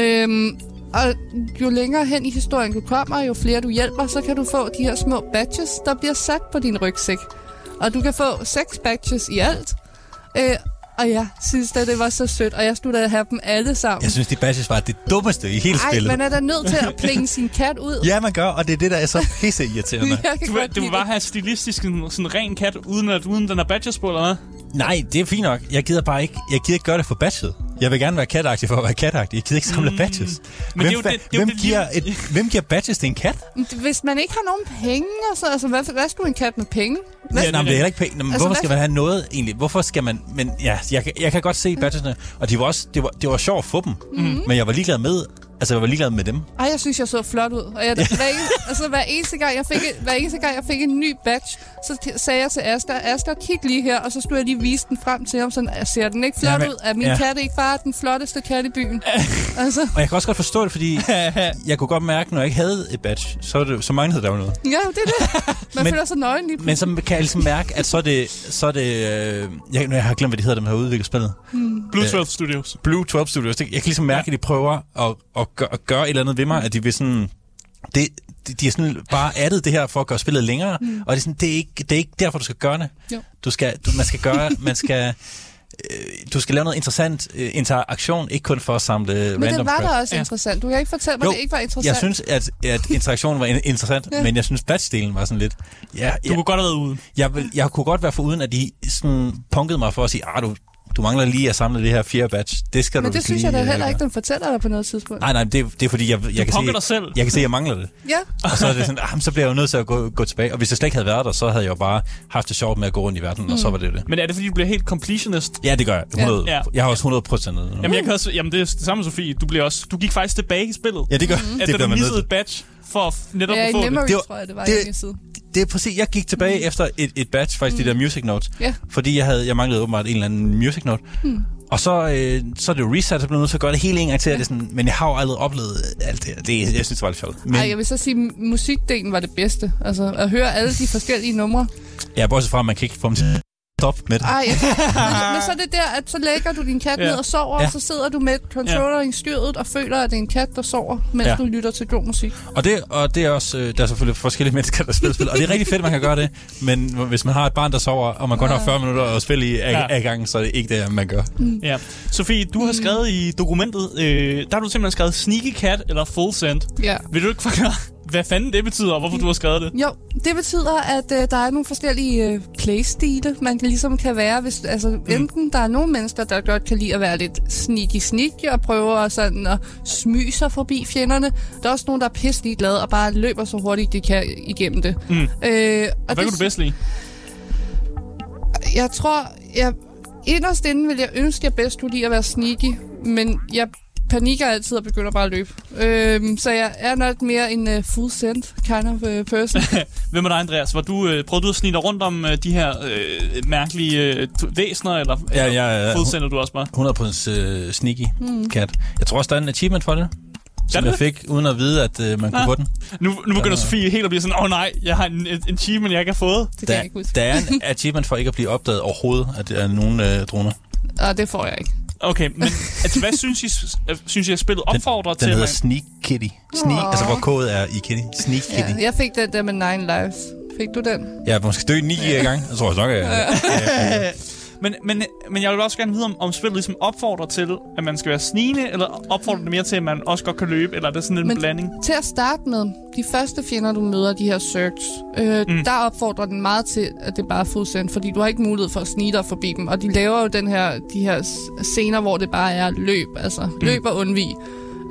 Øhm, og jo længere hen i historien du kommer, jo flere du hjælper, så kan du få de her små badges, der bliver sat på din rygsæk. Og du kan få seks badges i alt. Øh, og jeg synes da, det var så sødt, og jeg skulle da have dem alle sammen.
Jeg synes, de badges var det dummeste i hele
Ej,
spillet.
man er da nødt til at plinge sin kat ud.
Ja, man gør, og det er det, der er så pisse irriterende.
Du, du vil
lide
bare have stilistisk en sådan ren kat, uden, at, uden den er badges på, eller hvad?
Nej, det er fint nok. Jeg gider bare ikke, jeg gider ikke gøre det for badget. Jeg vil gerne være katagtig for at være katagtig. Jeg gider ikke samle mm. badges.
Men det er
hvem,
jo
fa-
det- det er jo
hvem,
det
giver et, hvem giver badges til en kat?
Hvis man ikke har nogen penge, og så, altså, hvad, hvad skulle en kat med penge? Hvad,
Ja,
nej, men det er heller ikke Men
Altså,
hvorfor
hvad-
skal man have noget egentlig? Hvorfor skal man... Men ja, jeg, kan- jeg kan godt se badgesene, og de var også, det, var, det var sjovt at få dem. Mm. Men jeg var ligeglad med, Altså, jeg var ligeglad med dem.
Ej, jeg synes, jeg så flot ud. Og jeg, hver, en, altså, hver, eneste gang, jeg fik, hver eneste gang, jeg fik en ny badge, så t- sagde jeg til Asger, Asger, kig lige her, og så skulle jeg lige vise den frem til ham, sådan, ser den ikke flot
Ja, men-
ud? Er min
ja.
kat ikke bare den flotteste kat i byen? altså,
Og jeg kan også godt forstå det, fordi jeg kunne godt mærke, når jeg ikke havde et badge, så, var det, så manglede der jo noget.
ja, det er det. Man
Men-
føler sig nøgen lige
Men så kan jeg ligesom mærke, at så er det... Så er det øh, jeg, nu, jeg har glemt, hvad de hedder, dem der har udviklet spillet.
Blue
Ja.
12 Studios.
Blue 12 Studios. Jeg kan ligesom mærke, at de prøver at, at, gøre, at gøre et eller andet ved mig, at de vil sådan... Det, de, de har sådan bare addet det her for at gøre spillet længere, mm. og det er, sådan, det, er ikke, det er ikke derfor, du skal gøre det.
Jo.
Du skal, du, man skal gøre, man skal, øh, du skal lave noget interessant øh, interaktion, ikke kun for at samle
Men
random
det var
crap.
da også
Ja.
interessant. Du kan ikke fortælle mig,
Jo,
det ikke var interessant.
Jeg synes, at, at interaktionen var in- interessant, ja. Men jeg synes, batchdelen var sådan lidt... Ja,
Du
ja,
kunne godt have været ude.
jeg, vil, jeg kunne godt være for uden, at de sådan punkede mig for at sige, ah, du, du mangler lige at samle det her fjerde batch. Det skal
Men
du
det synes
lige,
jeg da
øh,
heller
gøre."
ikke, den fortæller dig på noget tidspunkt.
Nej, nej, det, det er fordi, jeg, jeg, kan se,
dig selv.
jeg kan se, at jeg mangler det.
Ja,
Og så er det sådan, ah, så bliver jeg jo nødt til at gå, gå tilbage. Og hvis jeg slet ikke havde været der, så havde jeg jo bare haft det sjovt med at gå rundt i verden, mm. og så var det jo det.
Men er det fordi, du bliver helt completionist?
Ja, det gør jeg. 100,
Ja.
Jeg har også 100 procent.
Jamen, jeg kan også, jamen det er det samme, Sofie. Du, bliver også, du gik faktisk tilbage i spillet.
Ja, det gør
At
det.
da du missede et badge for netop
ja
at få det.
Memory,
Det var-
tror jeg, det var
det-
det, i side.
Det er præcis. Jeg gik tilbage mm. efter et, et batch, faktisk mm. de der music notes.
Ja.
Fordi jeg havde jeg manglede åbenbart en eller anden music note. Mm. Og så, øh, så er det jo reset, så bliver jeg nødt til at gøre det hele en gang til. Ja. Det sådan, men jeg har jo aldrig oplevet alt det her. Det, jeg synes, det var lidt sjovt. Men
Ej, jeg vil så sige, at musikdelen var det bedste. Altså, at høre alle de forskellige numre.
jeg er bortset fra, at man kan ikke få dem til at stoppe med det.
Ej, men, men så er det der, at så lægger du din kat
Ja.
ned og sover,
Ja.
og så sidder du med controller i styret og føler, at det er en kat, der sover, mens
Ja.
du lytter til god musik.
Og det, og det er også, øh, der er selvfølgelig forskellige mennesker, der spiller spil, og det er rigtig fedt, at man kan gøre det, men hvis man har et barn, der sover, og man kun har 40 minutter at spille i af,
Ja.
ja. af gangen, så er det ikke det, man gør.
Ja. Sofie, du har skrevet i dokumentet, øh, der har du simpelthen skrevet Sneaky Cat eller Full Send.
Ja.
Vil du ikke forklare, hvad fanden det betyder, og hvorfor du har skrevet det?
Jo, det betyder, at øh, der er nogle forskellige øh, playstile, man kan ligesom kan være. Hvis, altså, mm. Enten der er nogle mennesker, der godt kan lide at være lidt sneaky-sneaky og prøve at, sådan, at smyge sig forbi fjenderne. Der er også nogen, der er pisselig glade og bare løber så hurtigt, de kan igennem det.
Mm.
Øh, og
Hvad
det,
kan du bedst lide?
Jeg tror, jeg inderst inde vil jeg ønske, at jeg bedst kunne lide at være sneaky, men jeg panikker altid og begynder bare at løbe. Øhm, så jeg er nok mere en uh, full send kind of uh, person.
Hvem er dig, Andreas? Var du, øh, prøvede du at snige dig rundt om øh, de her øh, mærkelige øh, væsener, eller,
Ja,
eller
jeg er-
fuldstændig du også bare?
100% uh, sneaky mm. kat. Jeg tror også, der er en achievement for det, som
det?
jeg fik, uden at vide, at uh, man kunne
Ah.
få den.
Nu, nu begynder
Der-
Sofie helt at blive sådan, åh oh, nej, jeg har en, en achievement, jeg ikke har fået.
Det kan
Der,
jeg ikke huske.
der er en achievement for ikke at blive opdaget overhovedet, at der er nogen uh, droner.
Og det får jeg ikke.
Okay, men altså, hvad synes I, synes I, at spillet opfordrer
Den
til?
hedder
at
Sneak Kitty. Sneak, altså hvor kodet er i Kitty. Sneak Kitty.
Ja, jeg fik den der med Nine Lives. Fik du den?
Ja, man skal dø ni gange. Jeg tror også nok, at jeg...
Men, men, men jeg vil også gerne vide, om, om spillet ligesom opfordrer til, at man skal være snigende, eller opfordrer det mere til, at man også godt kan løbe, eller er det sådan en
Men-
blanding?
Til at starte med, de første fjender, du møder, de her search, øh,
Mm.
der opfordrer den meget til, at det bare er fuldstændig, fordi du har ikke mulighed for at snige dig forbi dem. Og de laver jo den her, de her scener, hvor det bare er løb, altså
Mm.
løb og undvig.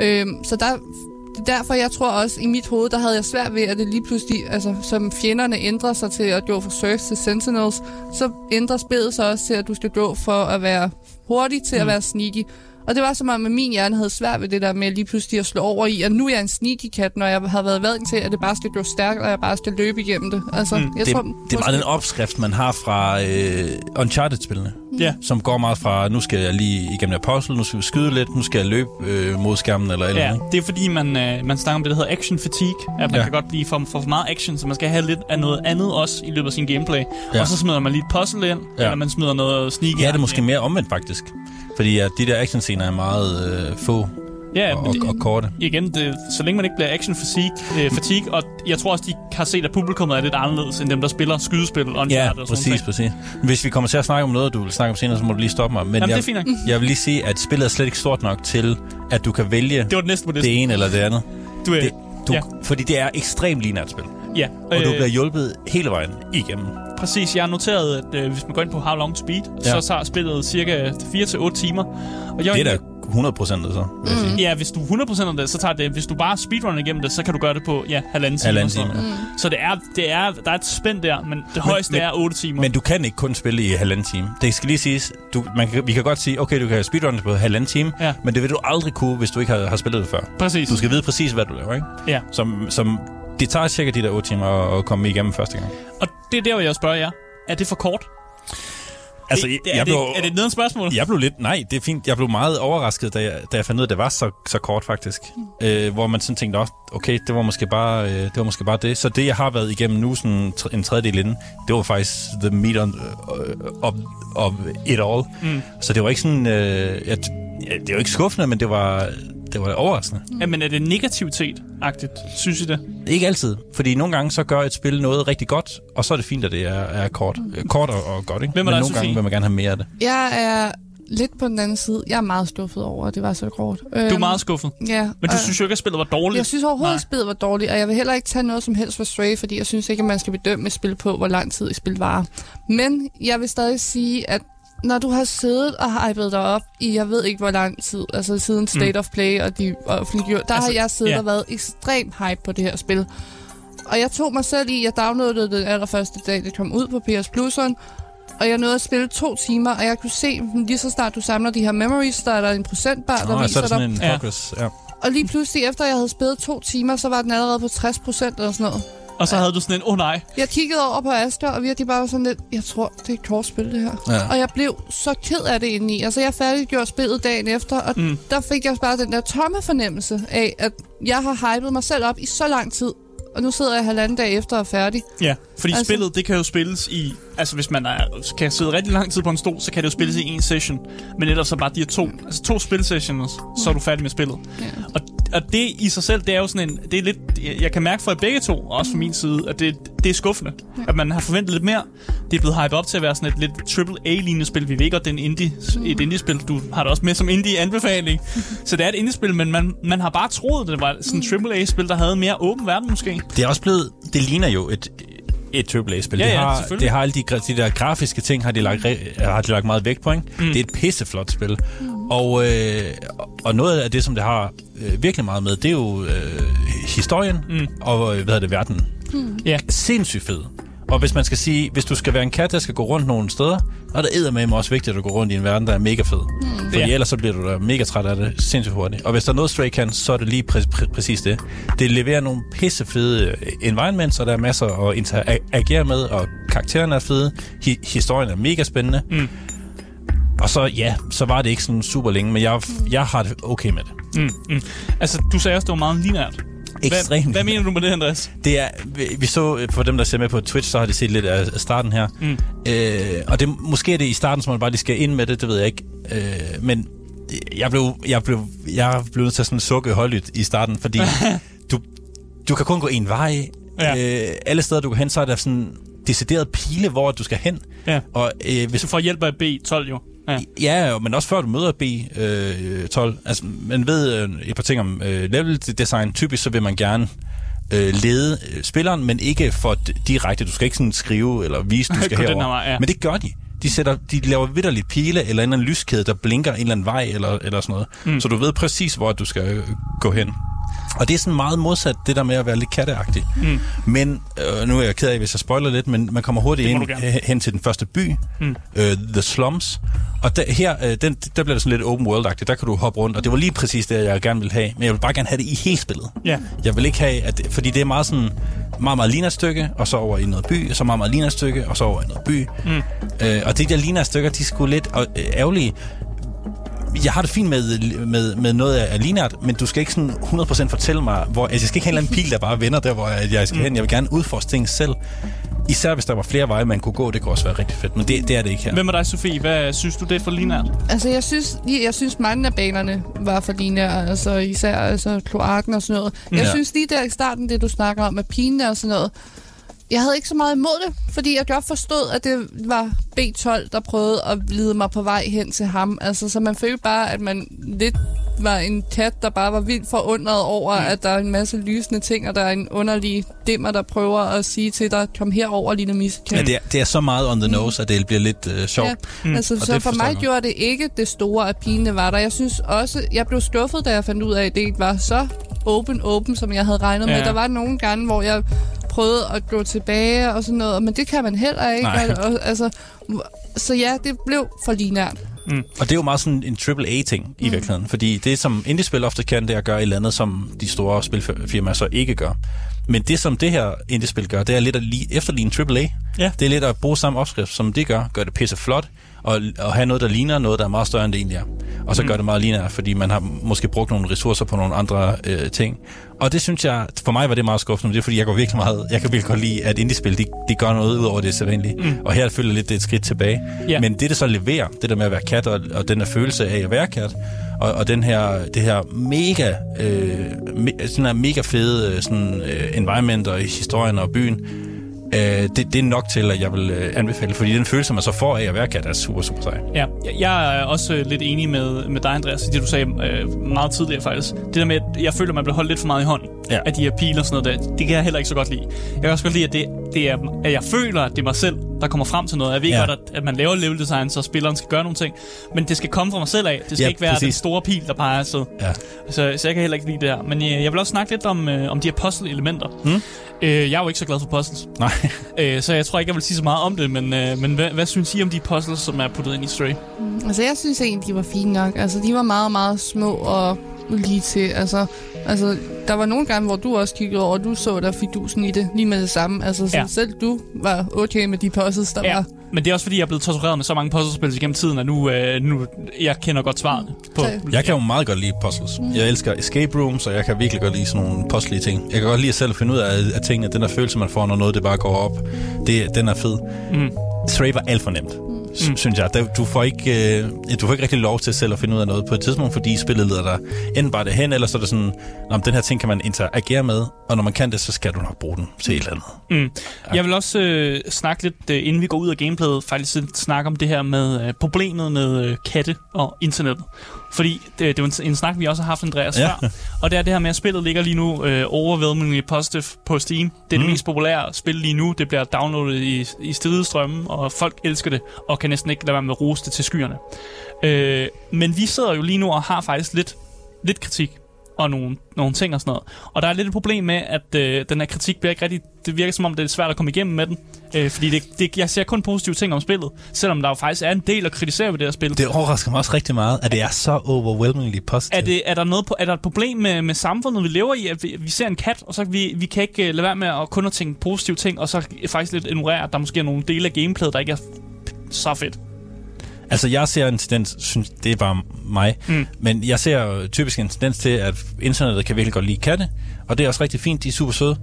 Øh, så der, det er derfor, jeg tror også, i mit hoved, der havde jeg svært ved, at det lige pludselig, altså som fjenderne ændrer sig til at gå fra search til sentinels, så ændrer spillet sig også til, at du skal gå for at være hurtig til mm. At være sneaky. Og det var som om, at min hjerne havde svært ved det der med lige pludselig at slå over i, at nu er jeg en sneaky kat, når jeg har været vant til, at det bare skal gå stærkt, og jeg bare skal løbe igennem det. Altså,
mm.
jeg
det,
tror,
det er meget den opskrift, man har fra øh, Uncharted-spillene.
Ja.
Som går meget fra, nu skal jeg lige igennem et puzzle, nu skal vi skyde lidt, nu skal jeg løbe øh, mod skærmen eller eller
Ja,
andet.
det er fordi, man, øh, man snakker om det, der hedder action fatigue. At man
Ja.
kan godt blive for, for meget action, så man skal have lidt af noget andet også i løbet af sin gameplay.
Ja.
Og så smider man lige et puzzle ind,
Ja.
eller man smider noget sneaky.
Ja, det er måske mere omvendt faktisk. Fordi at de der actionscener er meget øh, få
Ja,
og, og, og korte.
igen, det, så længe man ikke bliver action fatigue, øh, fatigue, og jeg tror også, de har set, at publikummet er lidt anderledes, end dem, der spiller skydespil og
Ja,
og
præcis,
noget.
præcis. Hvis vi kommer til at snakke om noget, du vil snakke om senere, så må du lige stoppe mig. Men
Jamen,
jeg,
det er fint nok.
jeg vil lige sige, at spillet er slet ikke stort nok til, at du kan vælge
Det var det næste på det.
ene eller det andet.
Du er,
Det, du,
Ja.
Fordi det er ekstremt lineært spil.
ja,
Og du bliver hjulpet hele vejen igennem.
Præcis, jeg har noteret, at øh, hvis man går ind på How Long to Beat,
ja.
så tager spillet cirka 4-8 timer. Og jeg,
Det er da 100% så, vil sige.
Ja, hvis du er 100% af det, så tager det. Hvis du bare speedrunner igennem det, så kan du gøre det på ja, halvanden time.
Halvanden time,
noget. Så det er, det er, der er et spænd der, men det højeste
men-
er 8 timer.
Men du kan ikke kun spille i halvanden time. Det skal lige siges, du, man kan, vi kan godt sige, okay, du kan speedrunne på halvanden time,
Ja.
men det vil du aldrig kunne, hvis du ikke har, har spillet det før.
Præcis.
Du skal vide præcis, hvad du laver, ikke?
Ja.
Som, som, det tager cirka de der 8 timer at, at komme igennem første gang.
Og det er der, hvor jeg spørger jer. Er det for kort?
Altså,
det, det, er,
jeg
det,
blev,
er det et nederen spørgsmål?
jeg blev lidt, nej, det er fint. Jeg blev meget overrasket, da jeg, da jeg fandt ud af, at det var så, så kort faktisk. Øh, hvor man sådan tænkte, "Nå, okay, det var, måske bare, øh, det var måske bare det. Så det, jeg har været igennem nu, sådan en tredjedel inden, det var faktisk the meat on, øh, of, of it all.
Mm.
Så det var ikke sådan, øh, jeg, det var ikke skuffende, men det var, det var overraskende.
Ja, men er det negativitet-agtigt? Synes I det?
Ikke altid, fordi nogle gange så gør et spil noget rigtig godt, og så er det fint, at det er, er kort. Øh, Kort og, og godt, ikke?
Hvem er
men nogle gange vil man gerne have mere af det.
Jeg er lidt på den anden side. Jeg er meget skuffet over, at det var så kort.
Du er meget skuffet.
Ja.
Men du
og-
synes jo ikke, at spillet var dårligt?
Jeg synes overhovedet
Nej.
ikke, spillet var dårligt, og jeg vil heller ikke tage noget som helst for Stray, fordi jeg synes ikke, at man skal bedømme et spil på, hvor lang tid et spil varer. Men jeg vil stadig sige, at når du har siddet og hypet dig op i, jeg ved ikke hvor lang tid, altså siden State of Play og de offentliggjorde, der
Altså,
har jeg siddet
ja.
og været ekstremt hype på det her spil. Og jeg tog mig selv i, jeg downloadede det allerførste dag, det kom ud på PS Plus'eren, og jeg nåede at spille to timer, og jeg kunne se, lige så snart du samler de her memories, der er der en procentbar, der
Nå, så
viser
er
dig.
en
Ja.
progress. Ja.
Og lige pludselig, efter jeg havde spillet to timer, så var den allerede på 60 procent eller sådan noget.
Og så havde du sådan en, åh oh, nej.
Jeg kiggede over på Asger, og virkelig bare var sådan lidt, jeg tror, det er et kort spil, det her.
Ja.
Og jeg blev så ked af det indeni. Altså, jeg færdiggjorde spillet dagen efter, og
Mm.
der fik jeg bare den der tomme fornemmelse af, at jeg har hypet mig selv op i så lang tid. Og nu sidder jeg halvanden dag efter og er færdig.
Ja, fordi Altså- spillet, det kan jo spilles i... Altså, hvis man er, kan sidde rigtig lang tid på en stol, så kan det jo spilles i en session. Men ellers så bare de her to, altså to spilsessions, så er du færdig med spillet.
Ja.
Og, og det i sig selv, det er jo sådan en... Det er lidt, jeg kan mærke fra jer begge to, og også fra min side, at det, det er skuffende. At man har forventet lidt mere. Det er blevet hypet op til at være sådan et lidt AAA-lignende spil. Vi ved godt, det er en indie, et indie-spil. Du har det også med som indie-anbefaling. Så det er et indie-spil, men man, man har bare troet, det var sådan et AAA-spil, der havde mere åben verden måske.
Det er også blevet, det ligner jo et, et AAA-spil.
Ja,
det,
ja,
har,
selvfølgelig.
det har alle de, de der grafiske ting, har de lagt, har de lagt meget vægt på. Ikke? Mm. Det er et pisseflot spil. Mm. Og, øh, og noget af det, som det har øh, virkelig meget med, det er jo øh, historien mm. og øh, hvad er det, verden.
Ja.
Sindssygt fed. Og hvis man skal sige, hvis du skal være en kat, der skal gå rundt nogle steder, så er det eddermame også vigtigt at gå rundt i en verden, der er mega fed. Mm. Fordi
Ja.
ellers så bliver du da mega træt af det sindssygt hurtigt. Og hvis der er noget Stray kan, så er det lige præ- præ- præcis det. Det leverer nogle pissefede øh, environments, og der er masser at interagere med, og karaktererne er fede. Hi- historien er mega spændende.
Mm.
Og så, ja, så var det ikke sådan super længe, men jeg, jeg har det okay med det.
Mm, mm. Altså, du sagde også, det var meget linært.
Ekstremt.
Hvad, hvad mener du med det, Andreas?
Det er, vi, vi så, øh, for dem, der ser med på Twitch, så har de set lidt af starten her.
Mm.
Øh, og det, måske er det i starten, som man bare lige skal ind med det, det ved jeg ikke. Øh, men jeg blev, jeg, blev, jeg blev nødt til at sådan sukke højlydt i starten, fordi du, du kan kun gå en vej.
Ja.
Øh, alle steder, du kan hen, så er der sådan decideret pile, hvor du skal hen.
Ja.
Og øh, hvis
Du får hjælp af B12 jo. Ja.
Ja, men også før du møder B12. Øh, 12. altså, man ved øh, et par ting om øh, level design. Typisk så vil man gerne øh, lede spilleren, men ikke for direkte. Du skal ikke sådan skrive eller vise, du skal herover.
vej, ja.
Men det gør de. De, sætter, de laver vidderligt pile eller en eller anden lyskæde, der blinker en eller anden vej eller, eller sådan noget. Mm. Så du ved præcis, hvor du skal gå hen. Og det er sådan meget modsat det der med at være lidt katteagtig. Mm. Men, øh, nu er jeg ked af, hvis jeg spoiler lidt, men man kommer hurtigt
Det
ind hen til den første by, mm. øh, The Slums. Og der, her, øh, den, der bliver det sådan lidt open world-agtigt. Der kan du hoppe rundt, og det var lige præcis det, jeg gerne ville have. Men jeg vil bare gerne have det i hele spillet.
Ja.
Jeg vil ikke have, at det, fordi det er meget sådan, meget, meget ligner stykke, og så over i noget by, og så meget, meget ligner stykke, og så over i noget by. Mm. Øh, og de der ligner stykker, de sgu lidt øh, ærgerlige. Jeg har det fint med, med, med noget af lineart, men du skal ikke sådan 100% fortælle mig, hvor... Altså, jeg skal ikke have en eller anden pil, der bare vender der, hvor jeg jeg skal mm. hen. Jeg vil gerne udforske ting selv. Især hvis der var flere veje, man kunne gå, det kunne også være rigtig fedt. Men det, det er det ikke her.
Hvem er dig, Sofie? Hvad synes du, det er for linært?
Altså, jeg synes, jeg, jeg synes mange af banerne var for lineære, altså især altså, kloakken og sådan noget. Jeg
Ja.
ja. synes lige der i starten, det du snakker om med pinene og sådan noget, jeg havde ikke så meget imod det, fordi jeg godt forstod, at det var B12, der prøvede at lede mig på vej hen til ham. Altså, så man følte bare, at man lidt var en kat, der bare var vildt forundret over, mm. at der er en masse lysende ting, og der er en underlig dimmer, der prøver at sige til dig, kom herover, lille missekat.
Ja, det er, det er så meget on the nose, at det bliver lidt øh, sjovt.
Ja, mm. altså,
Og
så for mig
jeg.
gjorde det ikke det store, at pinene var der. Jeg synes også, jeg blev skuffet, da jeg fandt ud af, at det ikke var så open, open, som jeg havde regnet
Ja.
med. Der var nogle gange, hvor jeg prøvede at gå tilbage og sådan noget, men det kan man heller ikke.
Nej.
Og, og, altså, så ja, det blev for linært.
Og det er jo meget sådan en AAA-ting i mm. virkeligheden. Fordi det, som indie-spil ofte kan, det er at gøre et eller andet, som de store spilfirmaer så ikke gør. Men det, som det her indie-spil gør, det er lidt at li- efterligne AAA.
Ja.
Det er lidt at bruge samme opskrift, som det gør. Gør det pisse flot, og, og have noget, der ligner noget, der er meget større, end det egentlig er. Og så mm. gør det meget lineært, fordi man har måske brugt nogle ressourcer på nogle andre øh, ting. Og det synes jeg, for mig var det meget skuffende, det er fordi, jeg går virkelig meget, jeg kan virkelig godt lide, at indie-spil, de, de gør noget ud over det sædvanlige. Mm. Og her føler jeg lidt, det er et skridt tilbage.
Ja.
Men det, det så leverer, det der med at være kat, og, og den her følelse af at være kat, og, og den her, det her mega, øh, me, sådan her mega fede øh, sådan, øh, environment og historien og byen, øh, det, det er nok til, at jeg vil øh, anbefale, fordi den følelse, man så får af at være kat, er super, super sej.
Ja, jeg- er også øh, lidt enig med, med dig, Andreas, i det du sagde øh, meget tidligere faktisk. Det der med, at jeg føler, at man bliver holdt lidt for meget i hånden
Ja.
af de her piler og sådan noget der. Det kan jeg heller ikke så godt lide. Jeg kan også godt lide, at, det, det er, at jeg føler, at det er mig selv, der kommer frem til noget. Jeg ved
Ja.
godt, at, at man laver level design, så spilleren skal gøre nogle ting. Men det skal komme fra mig selv af. Det skal
Ja,
ikke være den
præcis.
store pil, der peger afsted.
Ja.
Så, så jeg kan heller ikke lide det her. Men øh, jeg vil også snakke lidt om, øh, om de her puzzle-elementer.
Mm.
Øh, jeg er jo ikke så glad for puzzles.
Nej.
Øh, så jeg tror ikke, jeg vil sige så meget om det. Men, øh, men hvad, hvad synes I om de puzzles, som er puttet ind i Stray?
Altså, jeg synes egentlig, de var fine nok. Altså, de var meget, meget små og lige til. Altså, altså, der var nogle gange, hvor du også kiggede over, og du så der fidusen i det lige med det samme. Altså, så
Ja.
selv du var okay med de puzzles, der
Ja,
var.
men det er også fordi, jeg er blevet tortureret med så mange puzzlespil igennem tiden, at nu, øh, nu jeg kender godt svaret på.
Jeg kan jo meget godt lide puzzles. Jeg elsker escape rooms, og jeg kan virkelig godt lide sådan nogle puzzlige ting. Jeg kan godt lide at selv finde ud af, af tingene. Den der følelse, man får, når noget det bare går op, det, den er fed.
Mm.
Stray var alt for nemt, mm. synes jeg. Du får, ikke, øh, du får ikke rigtig lov til selv at finde ud af noget på et tidspunkt, fordi spillet leder dig enten bare derhen, eller så er det sådan, men den her ting kan man interagere med, og når man kan det, så skal du nok bruge den til et eller andet.
Mm. Jeg vil også øh, snakke lidt, øh, inden vi går ud af gameplayet, faktisk snakke om det her med øh, problemet med øh, katte og internettet. Fordi det, det var en, en snak, vi også har haft, Andreas,
Ja.
før. Og det er det her med, at spillet ligger lige nu øh, overwhelmingly positive på Steam. Det er mm. Det mest populære spil lige nu. Det bliver downloadet i, i stridestrømmen, og folk elsker det, og kan næsten ikke lade være med at rose det til skyerne. Øh, men vi sidder jo lige nu og har faktisk lidt, lidt kritik og nogle, nogle ting og sådan noget. Og der er lidt et problem med, at øh, den her kritik bliver ikke rigtig... Det virker som om, det er svært at komme igennem med den. Øh, fordi det, det, jeg ser kun positive ting om spillet, selvom der jo faktisk er en del at kritisere ved det her spil.
Det overrasker mig også rigtig meget, at det er så overwhelmingly positivt.
Er, det, er, der noget på, er der et problem med, med samfundet, vi lever i, at vi, vi ser en kat, og så vi, vi kan ikke uh, lade være med at kun at tænke positive ting, og så faktisk lidt ignorere, at der måske er nogle dele af gameplayet, der ikke er så fedt.
Altså, jeg ser en tendens, synes, det er bare mig,
Mm.
men jeg ser typisk en tendens til, at internettet kan virkelig godt lide katte, og det er også rigtig fint, de er super søde.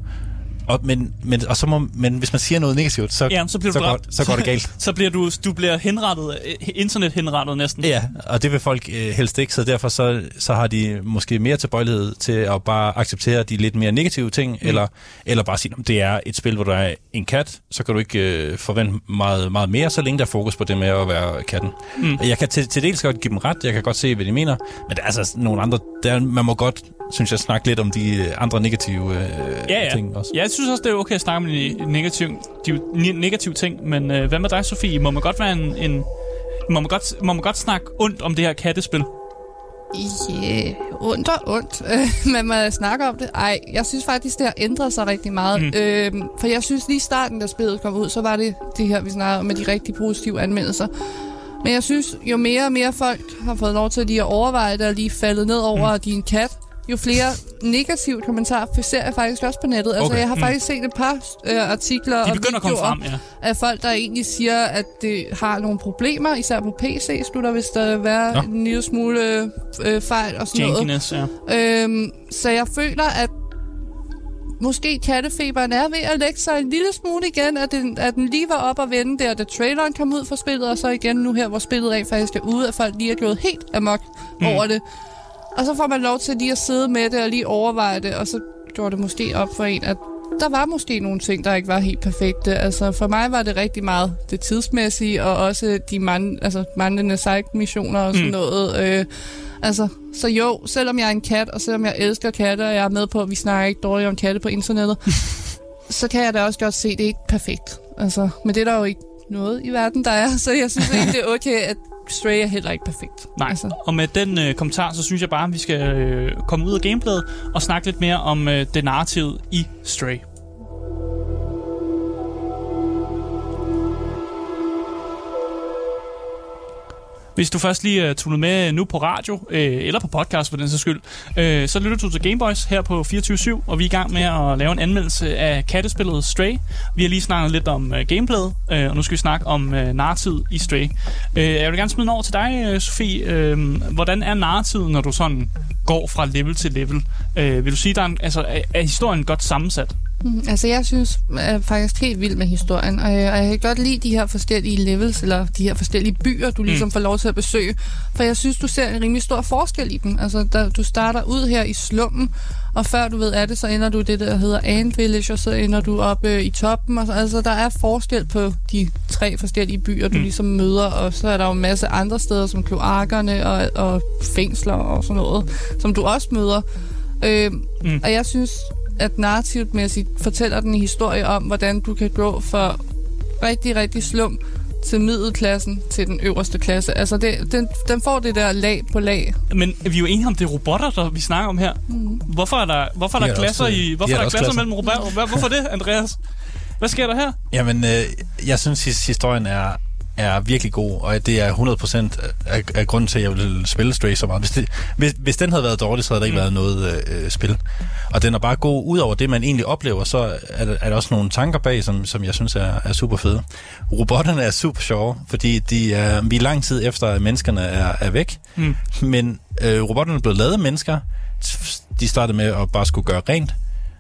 Og, men, men, og så må, men hvis man siger noget negativt, så,
Ja, så bliver du
så, går, så går det galt.
så bliver du, du bliver henrettet, øh, internet henrettet næsten.
Ja, og det vil folk øh, helst ikke, så derfor så, så har de måske mere tilbøjelighed til at bare acceptere de lidt mere negative ting, mm. eller, eller bare sige, at det er et spil, hvor der er en kat, så kan du ikke øh, forvente meget, meget mere, så længe der er fokus på det med at være katten.
Mm.
Jeg kan til, til dels godt give dem ret, jeg kan godt se, hvad de mener, men der er altså nogle andre, der, man må godt, synes jeg, snakke lidt om de øh, andre negative øh,
ja, ja.
ting også.
Ja, jeg synes også, det er okay at snakke om de negative, de ne- negative ting, men øh, hvad med dig, Sofie? Må man godt være en... en må, man godt, må man godt snakke ondt om det her kattespil?
Ja, yeah. ondt og ondt. Men man snakker om det. Ej, jeg synes faktisk, det har ændret sig rigtig meget.
Mm.
Øhm, for jeg synes lige starten, da spillet kom ud, så var det det her, vi snakkede om, med de rigtig positive anmeldelser. Men jeg synes, jo mere og mere folk har fået lov til lige at overveje det, og lige faldet ned over, mm. at de er en kat, jo flere negative kommentarer ser jeg faktisk også på nettet. Altså,
Okay.
jeg har
Mm.
faktisk set et par øh, artikler
De
og
begynder at komme
videoer
frem, ja.
af folk, der egentlig siger, at det har nogle problemer, især på PC, skulle der vist der være
Nå.
en lille smule øh, fejl og sådan noget.
Jankiness, ja.
Øhm, så jeg føler, at måske kattefeberen er ved at lægge sig en lille smule igen, at den, at den lige var op og vende der, da traileren kom ud for spillet, og så igen nu her, hvor spillet rent faktisk er ude, at folk lige er gået helt amok
mm.
over det. Og så får man lov til lige at sidde med det og lige overveje det, og så gjorde det måske op for en, at der var måske nogle ting, der ikke var helt perfekte. Altså, for mig var det rigtig meget det tidsmæssige, og også de man, altså, manglende side-missioner og sådan mm. noget. Øh, altså, så jo, selvom jeg er en kat, og selvom jeg elsker katte, og jeg er med på, at vi snakker ikke dårligt om katte på internettet, så kan jeg da også godt se, at det er ikke perfekt. Altså, men det er der jo ikke noget i verden, der er, så jeg synes ikke, det er okay, at Stray er heller ikke perfekt.
Nej,
Altså.
og med den øh, kommentar, så synes jeg bare, at vi skal øh, komme ud af gameplayet og snakke lidt mere om øh, det narrativ i Stray. Hvis du først lige er tunet med nu på radio, øh, eller på podcast for den sags skyld, øh, så lytter du til Gameboys her på 24 og vi er i gang med at lave en anmeldelse af kattespillet Stray. Vi har lige snakket lidt om øh, gameplayet, øh, og nu skal vi snakke om øh, narrativet i Stray. Øh, jeg vil gerne smide over til dig, øh, Sofie. Øh, hvordan er narrativet, når du sådan går fra level til level? Øh, vil du sige, der er, en, altså, er, er historien godt sammensat?
Mm, Altså, jeg synes jeg er faktisk helt vild med historien, og jeg, og jeg kan godt lide de her forskellige levels, eller de her forskellige byer, du ligesom får lov til at besøge, for jeg synes, du ser en rimelig stor forskel i dem. Altså, der, du starter ud her i slummen, og før du ved af det, så ender du det, der hedder Ant Village, og så ender du oppe i toppen. Og så, altså, der er forskel på de tre forskellige byer, du
Mm.
mm. ligesom møder, og så er der jo en masse andre steder, som kloakkerne og, og fængsler og sådan noget, som du også møder. Øh,
Mm.
mm. Og jeg synes, at narrativmæssigt fortæller den en historie om, hvordan du kan gå fra rigtig, rigtig slum til middelklassen til den øverste klasse. Altså, det, den, den får det der lag på lag.
Men er vi jo enige om, det er robotter, der vi snakker om her? Mm. Hvorfor er der, hvorfor er
De
der
er
klasser,
også-
i, hvorfor
er
er der
også
klasser
klasser.
mellem robotter? Hvor- Hvorfor det, Andreas? Hvad sker der her?
Jamen, øh, jeg synes, his- historien er, er virkelig god, og det er 100% af, af grunden til, at jeg vil spille Stray så meget. Hvis, det, hvis, hvis den havde været dårlig, så havde der ikke
Mm.
været noget øh, spil. Og den er bare god. ud over det, man egentlig oplever, så er der, er der også nogle tanker bag, som, som jeg synes er, er super fede. Robotterne er super sjove, fordi de er, vi er lang tid efter, at menneskerne er, er væk.
Mm.
Men øh, robotterne er blevet lavet af mennesker. De startede med at bare skulle gøre rent.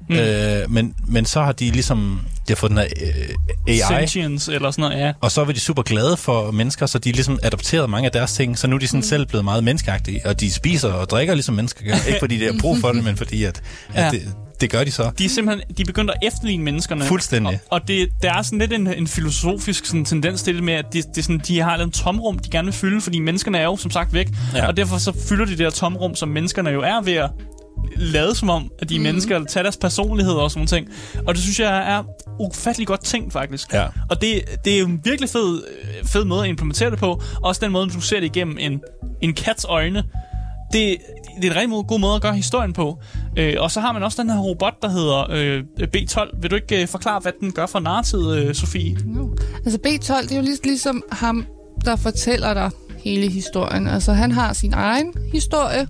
Mm.
Øh, men, men så har de ligesom de har fået den her øh, AI,
Sentience eller sådan noget, ja.
og så var de super glade for mennesker, så de ligesom adopterede mange af deres ting, så nu er de sådan mm. selv blevet meget menneskeagtige, og de spiser og drikker ligesom mennesker gør. Ikke fordi de har brug for det, men fordi at, at
Ja.
det, det gør de så.
De er simpelthen de er begyndt at efterligne menneskerne.
Fuldstændig.
Og, og det, der er sådan lidt en, en filosofisk sådan, tendens til det med, at det, det er sådan, de har et tomrum, de gerne vil fylde, fordi menneskerne er jo som sagt væk.
Ja.
Og derfor så fylder de det her tomrum, som menneskerne jo er ved at lade som om, at de er mm. mennesker, eller tage deres personlighed og sådan nogle ting. Og det synes jeg er ufattelig godt tænkt, faktisk.
Ja.
Og det, det er jo en virkelig fed, fed måde at implementere det på. Også den måde, du ser det igennem en, en kats øjne. Det, det er en rigtig god måde at gøre historien på. Øh, og så har man også den her robot, der hedder øh, B12. Vil du ikke øh, forklare, hvad den gør for narrativet, øh, Sofie?
Jo. Altså B12, det er jo lig- ligesom ham, der fortæller dig hele historien. Altså han har sin egen historie,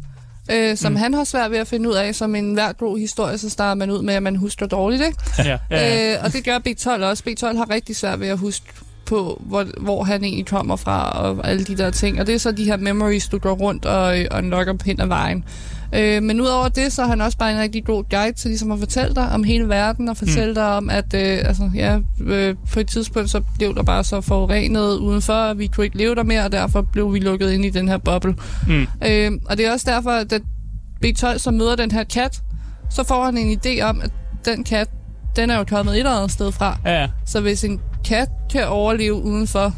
øh, som mm. han har svært ved at finde ud af. Som en hver god historie, så starter man ud med, at man husker dårligt, ikke?
Ja, ja, ja.
Øh, og det gør B12 også. B12 har rigtig svært ved at huske på, hvor, hvor han egentlig kommer fra, og alle de der ting. Og det er så de her memories, du går rundt og, og unlocker hen ad vejen. Øh, men udover det, så er han også bare en rigtig god guide til ligesom at fortælle dig om hele verden, og fortælle mm. dig om, at øh, altså, ja, øh, på et tidspunkt, så blev der bare så forurenet udenfor, at vi kunne ikke leve der mere, og derfor blev vi lukket ind i den her boble.
Mm.
Øh, og det er også derfor, at da B12 så møder den her kat, så får han en idé om, at den kat, den er jo kommet et eller andet sted fra.
ja.
Så hvis en kat kan overleve udenfor,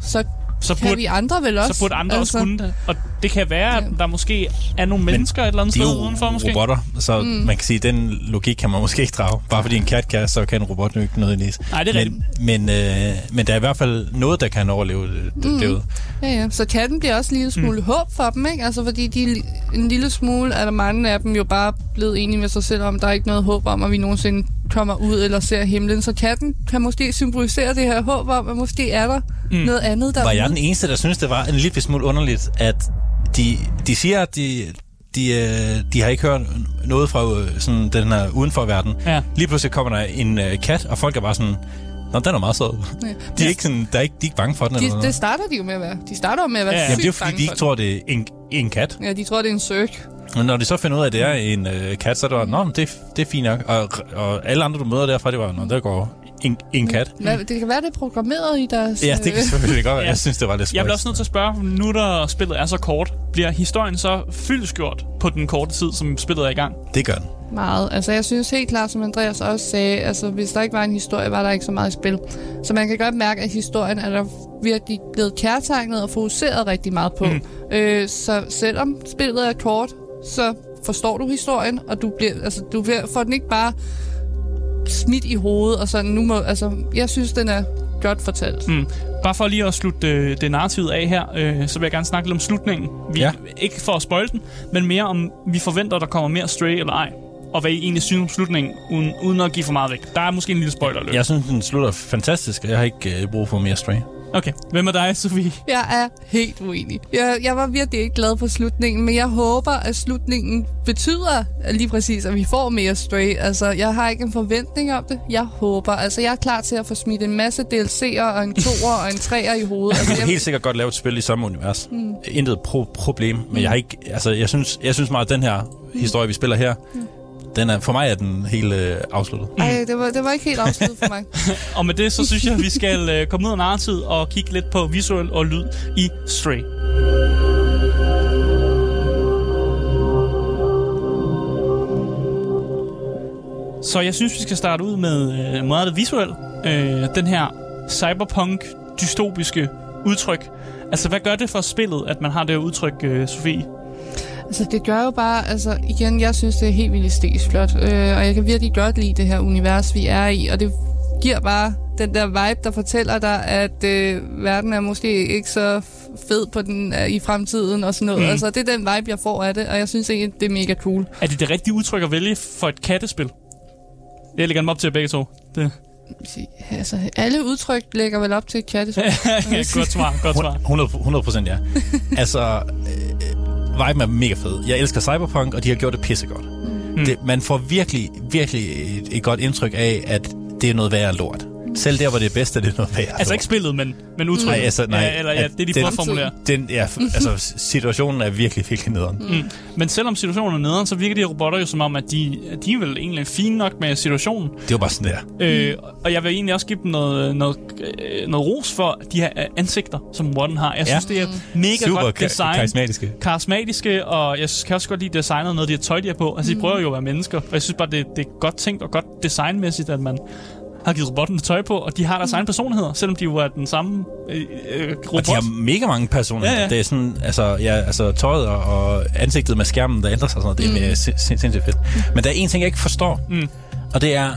så
Så
kan
burde,
vi andre vel også.
så burde andre altså, også kunne det. Og det kan være, at der måske er nogle mennesker et eller andet
De
sted udenfor, måske.
robotter, så mm. man kan sige, at den logik kan man måske ikke drage. Bare fordi en kat kan, så kan en robot jo ikke nødvendigvis.
Nej, det er rigtigt.
men, men, øh, men der er i hvert fald noget, der kan overleve det, mm. derude.
Ja, ja. Så katten bliver også en lille smule mm. håb for dem, ikke? Altså, fordi de, en lille smule er der mange af dem jo bare blevet enige med sig selv om, der er ikke noget håb om, at vi nogensinde kommer ud eller ser himlen. Så katten kan måske symbolisere det her håb om, at måske er der mm. noget andet derude.
Var jeg den eneste, der synes det var en lille smule underligt, at de, de siger, at de, de, øh, de har ikke hørt noget fra øh, sådan, den her udenfor verden.
Ja.
Lige pludselig kommer der en øh, kat, og folk er bare sådan, Nå, den er meget sød.
Ja.
De er ikke, sådan, der er ikke, de er ikke bange for den. eller
De,
noget.
det starter de jo med at være. De starter med at være
Ja,
ja,
ja.
Jamen, det er fordi, de ikke tror, det er en, en kat.
det. Ja, de tror, det er en søg.
Men når de så finder ud af, at det er en øh, kat, så er det bare, Nå, men det, det er fint nok. Og, og alle andre, du møder derfra, det var, Nå, der går en, en kat.
Hvad, det kan være, det er programmeret i deres...
Ja, det kan selvfølgelig godt være.
Ja.
Jeg synes, det var lidt
Jeg bliver
spøjst.
også nødt til at spørge, nu der spillet er så kort, bliver historien så fyldesgjort på den korte tid, som spillet er i gang?
Det gør den.
Meget. Altså, jeg synes helt klart, som Andreas også sagde, altså, hvis der ikke var en historie, var der ikke så meget i spil. Så man kan godt mærke, at historien er der virkelig blevet kærtegnet og fokuseret rigtig meget på. Mm. Øh, så selvom spillet er kort, så forstår du historien, og du, bliver, altså, du får den ikke bare smidt i hovedet, og sådan, nu må, altså, jeg synes, den er godt fortalt.
Mm. Bare for lige at slutte øh, det narrativet af her, øh, så vil jeg gerne snakke lidt om slutningen. Vi,
Ja.
Ikke for at spoil den, men mere om, vi forventer, der kommer mere Stray eller ej. Og hvad I egentlig synes om slutningen, uden, uden at give for meget væk. Der er måske en lille spoiler løb.
Jeg synes, den slutter fantastisk, og jeg har ikke øh, brug for mere Stray.
Okay, hvem er dig, Sofie?
Jeg er helt uenig. Jeg, jeg var virkelig ikke glad for slutningen, men jeg håber, at slutningen betyder lige præcis, at vi får mere Stray. Altså, jeg har ikke en forventning om det. Jeg håber. Altså, jeg er klar til at få smidt en masse DLC'er og en toer og en treer i hovedet. Altså,
kan
jeg,
helt sikkert godt lave et spil i samme univers. Mm. Intet pro- problem, men jeg har ikke... Altså, jeg synes, jeg synes meget, at den her historie, vi spiller her, den er, for mig er den helt øh, afsluttet.
ej, det var, det var ikke helt afsluttet for mig.
Og med det, så synes jeg, at vi skal øh, komme ud af narrativet og kigge lidt på visuel og lyd i Stray. Så jeg synes, vi skal starte ud med øh, meget af det visuelle. Øh, den her cyberpunk dystopiske udtryk. Altså, hvad gør det for spillet, at man har det her udtryk, øh, Sofie?
Altså, det gør jo bare, altså igen, jeg synes, det er helt vildt æstetisk flot, øh, og jeg kan virkelig godt lide det her univers, vi er i, og det giver bare den der vibe, der fortæller dig, at øh, verden er måske ikke så fed på den øh, i fremtiden og sådan noget.
Mm.
Altså, det er den vibe, jeg får af det, og jeg synes egentlig, det er mega cool.
Er det det rigtige udtryk at vælge for et kattespil? Jeg lægger dem op til begge to. Det.
Altså, alle udtryk lægger vel op til et kattespil.
ja, godt svar, godt svar.
100, 100 procent, ja. altså, øh, viben er mega fed. Jeg elsker Cyberpunk, og de har gjort det pissegodt. Mm. Det, man får virkelig, virkelig et, et godt indtryk af, at det er noget værre lort. Selv der, hvor det er bedst, er det noget værre
Altså ikke spillet, men, men udtrykket.
Nej, altså, nej.
Ja, eller ja, det er de
den-
prøver at formulere.
Den, ja, altså, situationen er virkelig, virkelig nederen. Mm.
Mm. Men selvom situationen er nederen, så virker de her robotter jo som om, at de, at de er vel egentlig fine nok med situationen.
Det var bare sådan der.
Øh, og jeg vil egentlig også give dem noget, noget, øh, noget ros for de her øh, ansigter, som Warden har. Jeg
Ja.
synes, det er mega
Super
godt design.
karismatiske.
karismatiske, og jeg kan også godt lide designet af noget af de her tøj, de er på. Altså, de prøver jo at være mennesker, og jeg synes bare, det, det er godt tænkt og godt designmæssigt, at man har givet robotten tøj på, og de har deres egen personligheder, selvom de jo er den samme øh, øh, robot.
Og de har mega mange personer.
Ja, ja.
Det er sådan, altså, ja, altså tøjet og, og ansigtet med skærmen, der ændrer sig og sådan noget. Det er mm. sind, sind, sindssygt fedt. Men der er en ting, jeg ikke forstår,
Mm.
og det er,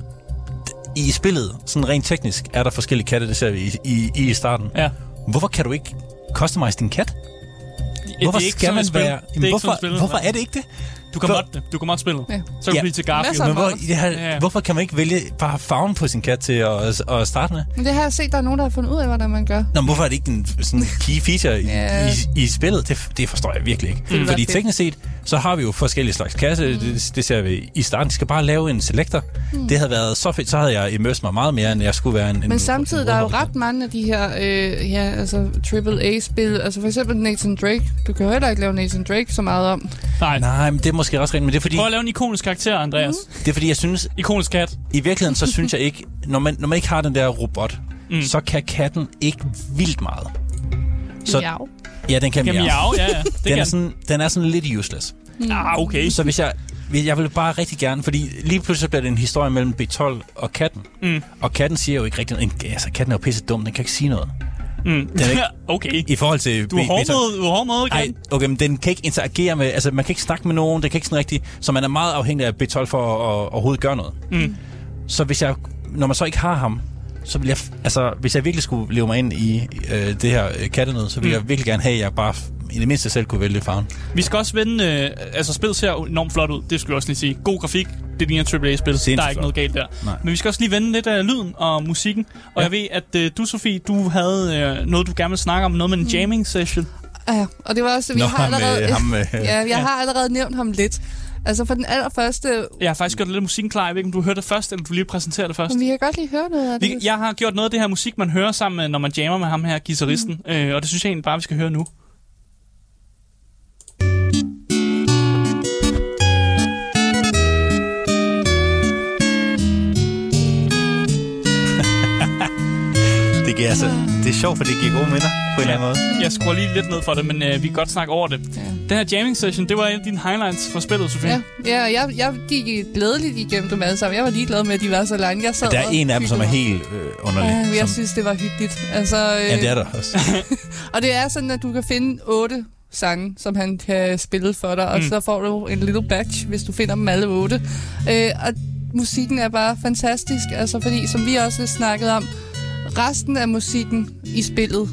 i spillet, sådan rent teknisk, er der forskellige katte, det ser vi i, i, i starten.
Ja.
Hvorfor kan du ikke customize din kat? Hvorfor
det er ikke
skal man være...
Det er
Jamen,
ikke
hvorfor,
spil.
hvorfor er det ikke det?
Du kan det. Du kan måtte spillet.
Ja.
Så kan
Ja.
du blive til Garfield.
Men hvor,
Ja, ja.
hvorfor kan man ikke vælge bare farven på sin kat til at, at starte med?
Men det har jeg set, der er nogen, der har fundet ud af, hvordan man gør.
Nå, men hvorfor er det ikke en sådan key feature i,
Ja.
i, i spillet? Det, det forstår jeg virkelig ikke.
være
Fordi teknisk set, så har vi jo forskellige slags kasse. Mm. Det, det ser vi i starten. De skal bare lave en selector. Mm. Det havde været så fedt. Så havde jeg immersed mig meget mere, end jeg skulle være en... en
Men samtidig,
en
der er jo ret mange af de her øh, ja, altså, AAA-spil. Altså for eksempel Nathan Drake. Du kan jo heller ikke lave Nathan Drake så meget om.
Nej.
Nej, men det er måske også rigtigt. Men det er fordi,
Prøv at lave en ikonisk karakter, Andreas.
det er fordi jeg synes,
Ikonisk kat.
i virkeligheden, så synes jeg ikke, når man, når man ikke har den der robot, mm. så kan katten ikke vildt meget. Så,
Ja.
Ja, den kan
Jamen,
miau.
ja, ja, ja. Det
Den er,
kan.
sådan, den er sådan lidt useless.
Ah, okay.
Så hvis jeg, jeg vil bare rigtig gerne, fordi lige pludselig bliver det en historie mellem B12 og katten.
Mm.
Og katten siger jo ikke rigtig noget. Altså, katten er jo pisse dum, den kan ikke sige noget.
Mm.
Den er ikke-
okay.
I forhold til
Du er
B-
hård
B12.
mod, du er hård mod
Ej,
igen.
okay, men den kan ikke interagere med, altså man kan ikke snakke med nogen, den kan ikke sådan rigtig, så man er meget afhængig af B12 for at, at overhovedet gøre noget.
Mm.
Så hvis jeg, når man så ikke har ham, så vil jeg, altså hvis jeg virkelig skulle leve mig ind i øh, det her øh, kattenød, så vil
Mm.
jeg virkelig gerne have, at jeg bare i det mindste selv kunne vælge farven.
Vi skal også vende... Øh, altså, spillet ser enormt flot ud. Det skal vi også lige sige. God grafik. Det ligner AAA-spil.
Sindssygt
Der er ikke noget galt der.
Nej.
Men vi skal også lige vende lidt af lyden og musikken. Og
Ja.
jeg ved, at øh, du, Sofie, du havde øh, noget, du gerne vil snakke om. Noget med en jamming session.
Ja, og det var også, vi
Nå,
har allerede...
med ham, øh,
ja, jeg
Ja.
har allerede nævnt ham lidt. Altså for den allerførste...
Jeg har faktisk gjort lidt musikken klar. Jeg ved ikke, om du hørte det først, eller du lige præsenterer det først.
Men vi kan godt lige høre noget af det.
Vi, jeg har gjort noget af det her musik, man hører sammen med, når man jammer med ham her, guitaristen. Mm. Øh, og det synes jeg egentlig bare, vi skal høre nu.
Det giver altså, det er sjovt, for det giver gode minder på en eller anden måde.
Jeg skruer lige lidt ned for det, men øh, vi kan godt snakke over det.
Ja.
Den her jamming session, det var en af dine highlights for spillet, Sofie.
Ja, ja jeg, jeg gik glædeligt igennem dem alle sammen. Jeg var ligeglad med, at de var så lange. Jeg sad
Der er en af dem, som er helt øh, underlig.
Ja, jeg
som,
synes, det var hyggeligt. Altså, øh,
ja, det er der også.
Og det er sådan, at du kan finde otte sange, som han kan spille for dig, og
Mm.
så får du en little batch, hvis du finder dem alle otte. Øh, og musikken er bare fantastisk, altså fordi, som vi også snakkede om, resten af musikken i spillet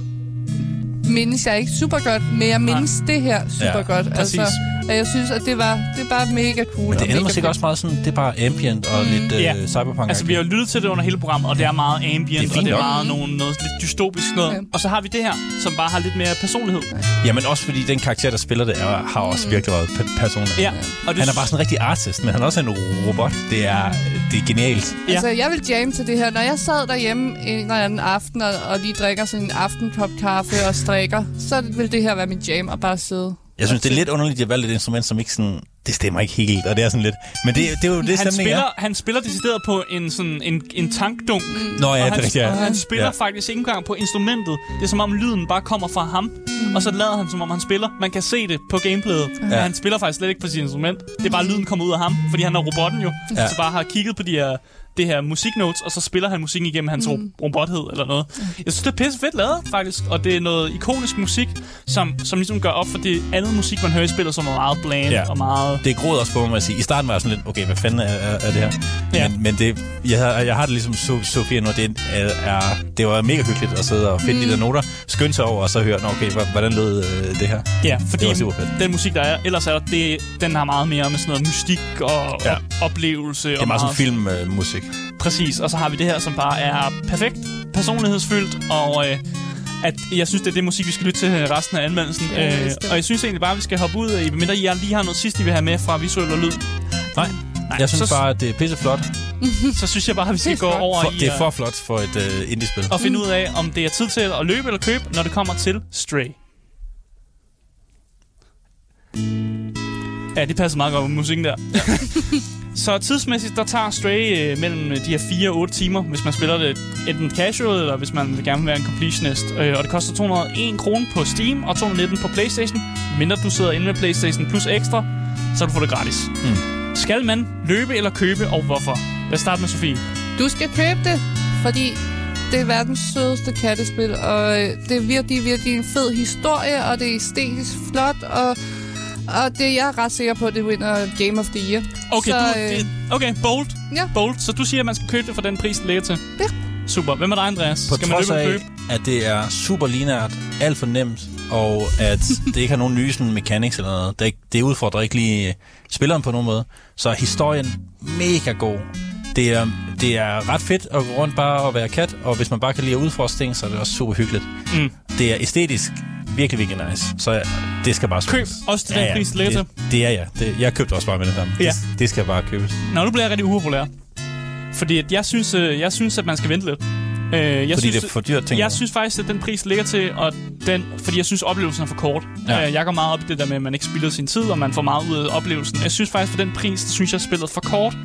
mindes jeg ikke super godt, men jeg mindes det her super
Ja,
godt.
præcis.
Altså, og jeg synes, at det var, det var mega cool.
Men det ender måske også meget sådan, det er bare ambient og lidt øh,
Ja.
cyberpunk
Altså, vi har jo lyttet til det under hele programmet, og det er meget ambient,
Det er fint
og det er
nok.
meget nogle, noget lidt dystopisk noget. Og så har vi det her, som bare har lidt mere personlighed.
Jamen også fordi den karakter, der spiller det, er, har også virkelig været pe- personlig.
Ja, og det,
Han er bare sådan en rigtig artist, men han er også en robot. Det er, det er genialt.
Ja.
Altså, jeg vil jamme til det her. Når jeg sad derhjemme en eller anden aften og, og lige drikker sådan en aftenkop kaffe og strikker, så vil det her være min jam at bare sidde.
Jeg synes, det er lidt underligt, at jeg valgte et instrument, som ikke sådan... Det stemmer ikke helt, og det er sådan lidt... Men det, det er jo det,
han,
stemningen
spiller,
er.
han spiller decideret på en, sådan, en, en tankdunk.
Nå ja,
og
det
han,
er rigtigt, ja.
og han spiller
Ja.
faktisk ikke engang på instrumentet. Det er som om lyden bare kommer fra ham. Mm. Og så lader han som om han spiller. Man kan se det på gameplayet. Ja. Men han spiller faktisk slet ikke på sit instrument. Det er bare lyden kommer ud af ham. Fordi han er robotten jo.
Ja.
Ja. Så bare har kigget på de her det her musiknotes, og så spiller han musikken igennem hans mm. robothed eller noget. Jeg synes, det er pisse fedt lavet, faktisk. Og det er noget ikonisk musik, som, som ligesom gør op for det andet musik, man hører i spillet, som er meget bland
Ja.
og meget...
Det gråd også på mig at sige. I starten var jeg sådan lidt, okay, hvad fanden er, er, er det her?
Ja.
Men, men det, jeg, har, jeg har det ligesom so, Sofie nu. Det, er, er, det var mega hyggeligt at sidde og finde mm. de der noter, skynde sig over, og så høre, "Nå, okay, hvordan lød øh, det her?
Ja, fordi
Det var super fedt.
den musik, der er, ellers er der, det, den har meget mere med sådan noget mystik og
Ja.
ja. oplevelse.
Det er meget sådan filmmusik.
Præcis, og så har vi det her, som bare er perfekt personlighedsfyldt, og øh, at jeg synes, det er det musik, vi skal lytte til resten af anmeldelsen.
Ja,
øh, og jeg synes egentlig bare, vi skal hoppe ud af, mindre I lige har noget sidst, I vil have med fra visuel og lyd.
Nej, jeg synes
så,
bare, at det er pisseflot.
så synes jeg bare, at vi skal gå over
For,
i
det er
at-
for flot for et uh, indie-spil.
og finde ud af, om det er tid til at løbe eller købe, når det kommer til Stray. Ja, det passer meget godt med musikken der. Ja. Så tidsmæssigt, der tager Stray øh, mellem de her 4 og 8 timer, hvis man spiller det enten casual, eller hvis man vil gerne vil være en completionist. Øh, og det koster 201 kroner på Steam, og 219 på Playstation. Mindre du sidder inde med Playstation plus ekstra, så du få det gratis.
Mm.
Skal man løbe eller købe, og hvorfor? Lad os starte med Sofie.
Du skal købe det, fordi det er verdens sødeste kattespil, og øh, det er virkelig, virkelig en fed historie, og det er æstetisk flot, og, og det jeg er ret sikker på, at det vinder Game of the Year.
Okay,
så,
du,
øh,
det, okay bold.
Ja.
Bold. Så du siger, at man skal købe det for den pris, det ligger til?
Ja.
Super. Hvem er dig, Andreas?
På
skal man
trods
løbe
af,
købe?
at det er super lineært, alt for nemt, og at det ikke har nogen nye sådan, mechanics eller noget. Det, er ikke, det udfordrer ikke lige øh, spilleren på nogen måde. Så er historien mega god. Det er, det er ret fedt at gå rundt bare og være kat, og hvis man bare kan lide at udforske ting, så er det også super hyggeligt.
Mm.
Det er æstetisk virkelig, virkelig nice. Så øh, det skal bare
Køb
spilles.
også til den pris, det ligger
det, det er jeg. Det, jeg købte også bare med det samme.
Ja.
Det, det skal bare købes.
Nå, nu bliver jeg rigtig upopulær. Fordi at jeg, synes, øh, jeg synes, at man skal vente lidt. Øh, jeg
Fordi
synes,
det er for dyrt,
Jeg synes faktisk, at den pris ligger til, og den, fordi jeg synes, oplevelsen er for kort.
Ja.
Ja. Øh, jeg går meget op i det der med, at man ikke spilder sin tid, og man får meget ud af oplevelsen. Jeg synes faktisk, for den pris, synes jeg, spillet for kort.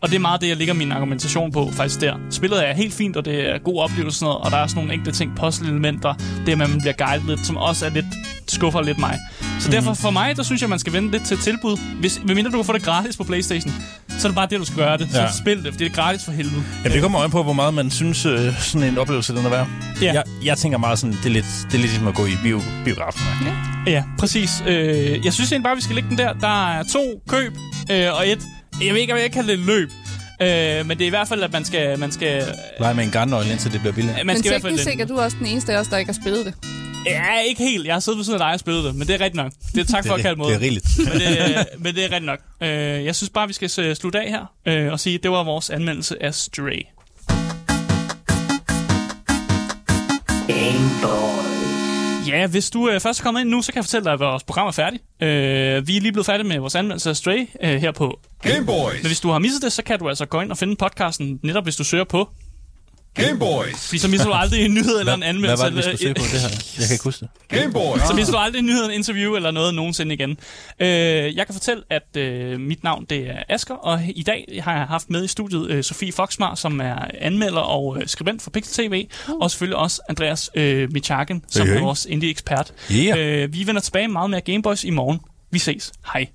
Og det er meget det, jeg ligger min argumentation på faktisk der. Spillet er helt fint, og det er god oplevelse, og noget, og der er sådan nogle enkelte ting, puzzle-elementer, det at man bliver guidet lidt, som også er lidt, skuffer lidt mig. Så derfor for mig, der synes jeg, man skal vente lidt til tilbud. Hvis, medmindre du kan få det gratis på Playstation, så er det bare det, du skal gøre det. Så
Ja.
spil det, fordi det er gratis for helvede.
Ja, det kommer øjen på, hvor meget man synes, øh, sådan en oplevelse den er værd.
Ja.
Jeg, jeg tænker meget sådan, det er lidt, det er lidt ligesom at gå i bio, biografen.
Ja, præcis. Øh, jeg synes egentlig bare, vi skal lægge den der. Der er to køb øh, og et. Jeg ved ikke, om jeg kan det et løb. Øh, men det er i hvert fald, at man skal... Man skal,
Lege med en garnnøgle, indtil det bliver billigt.
man
Men
skal i hvert fald...
teknisk set er du også den eneste af os, der ikke har spillet det.
Ja, ikke helt. Jeg har siddet ved siden af dig og spillet det, men det er rigtigt nok. Det er tak for at kalde
det er rigeligt.
men, det, men det er rigtigt nok. Øh, jeg synes bare, vi skal s- slutte af her øh, og sige, at det var vores anmeldelse af Stray.
Game.
Ja, hvis du øh, først er kommet ind nu, så kan jeg fortælle dig, at vores program er færdigt. Øh, vi er lige blevet færdige med vores anmeldelse af Stray øh, her på
Game Boys.
Men hvis du har misset det, så kan du altså gå ind og finde podcasten, netop hvis du søger på
Game Boys.
Fordi så misser du aldrig en nyhed eller en
Hvad, hvad
anmeldelse.
var det, vi skulle se på det her? Jeg kan ikke huske det.
Game Boys.
Så misser du aldrig en nyhed, en interview eller noget nogensinde igen. Øh, jeg kan fortælle, at øh, mit navn det er Asker, og i dag har jeg haft med i studiet øh, Sofie Foxmar, som er anmelder og øh, skribent for Pixel TV, og selvfølgelig også Andreas øh, Michaken, som
Hey, hey.
er vores indie-ekspert.
Yeah.
Øh, vi vender tilbage meget mere Gameboys i morgen. Vi ses. Hej.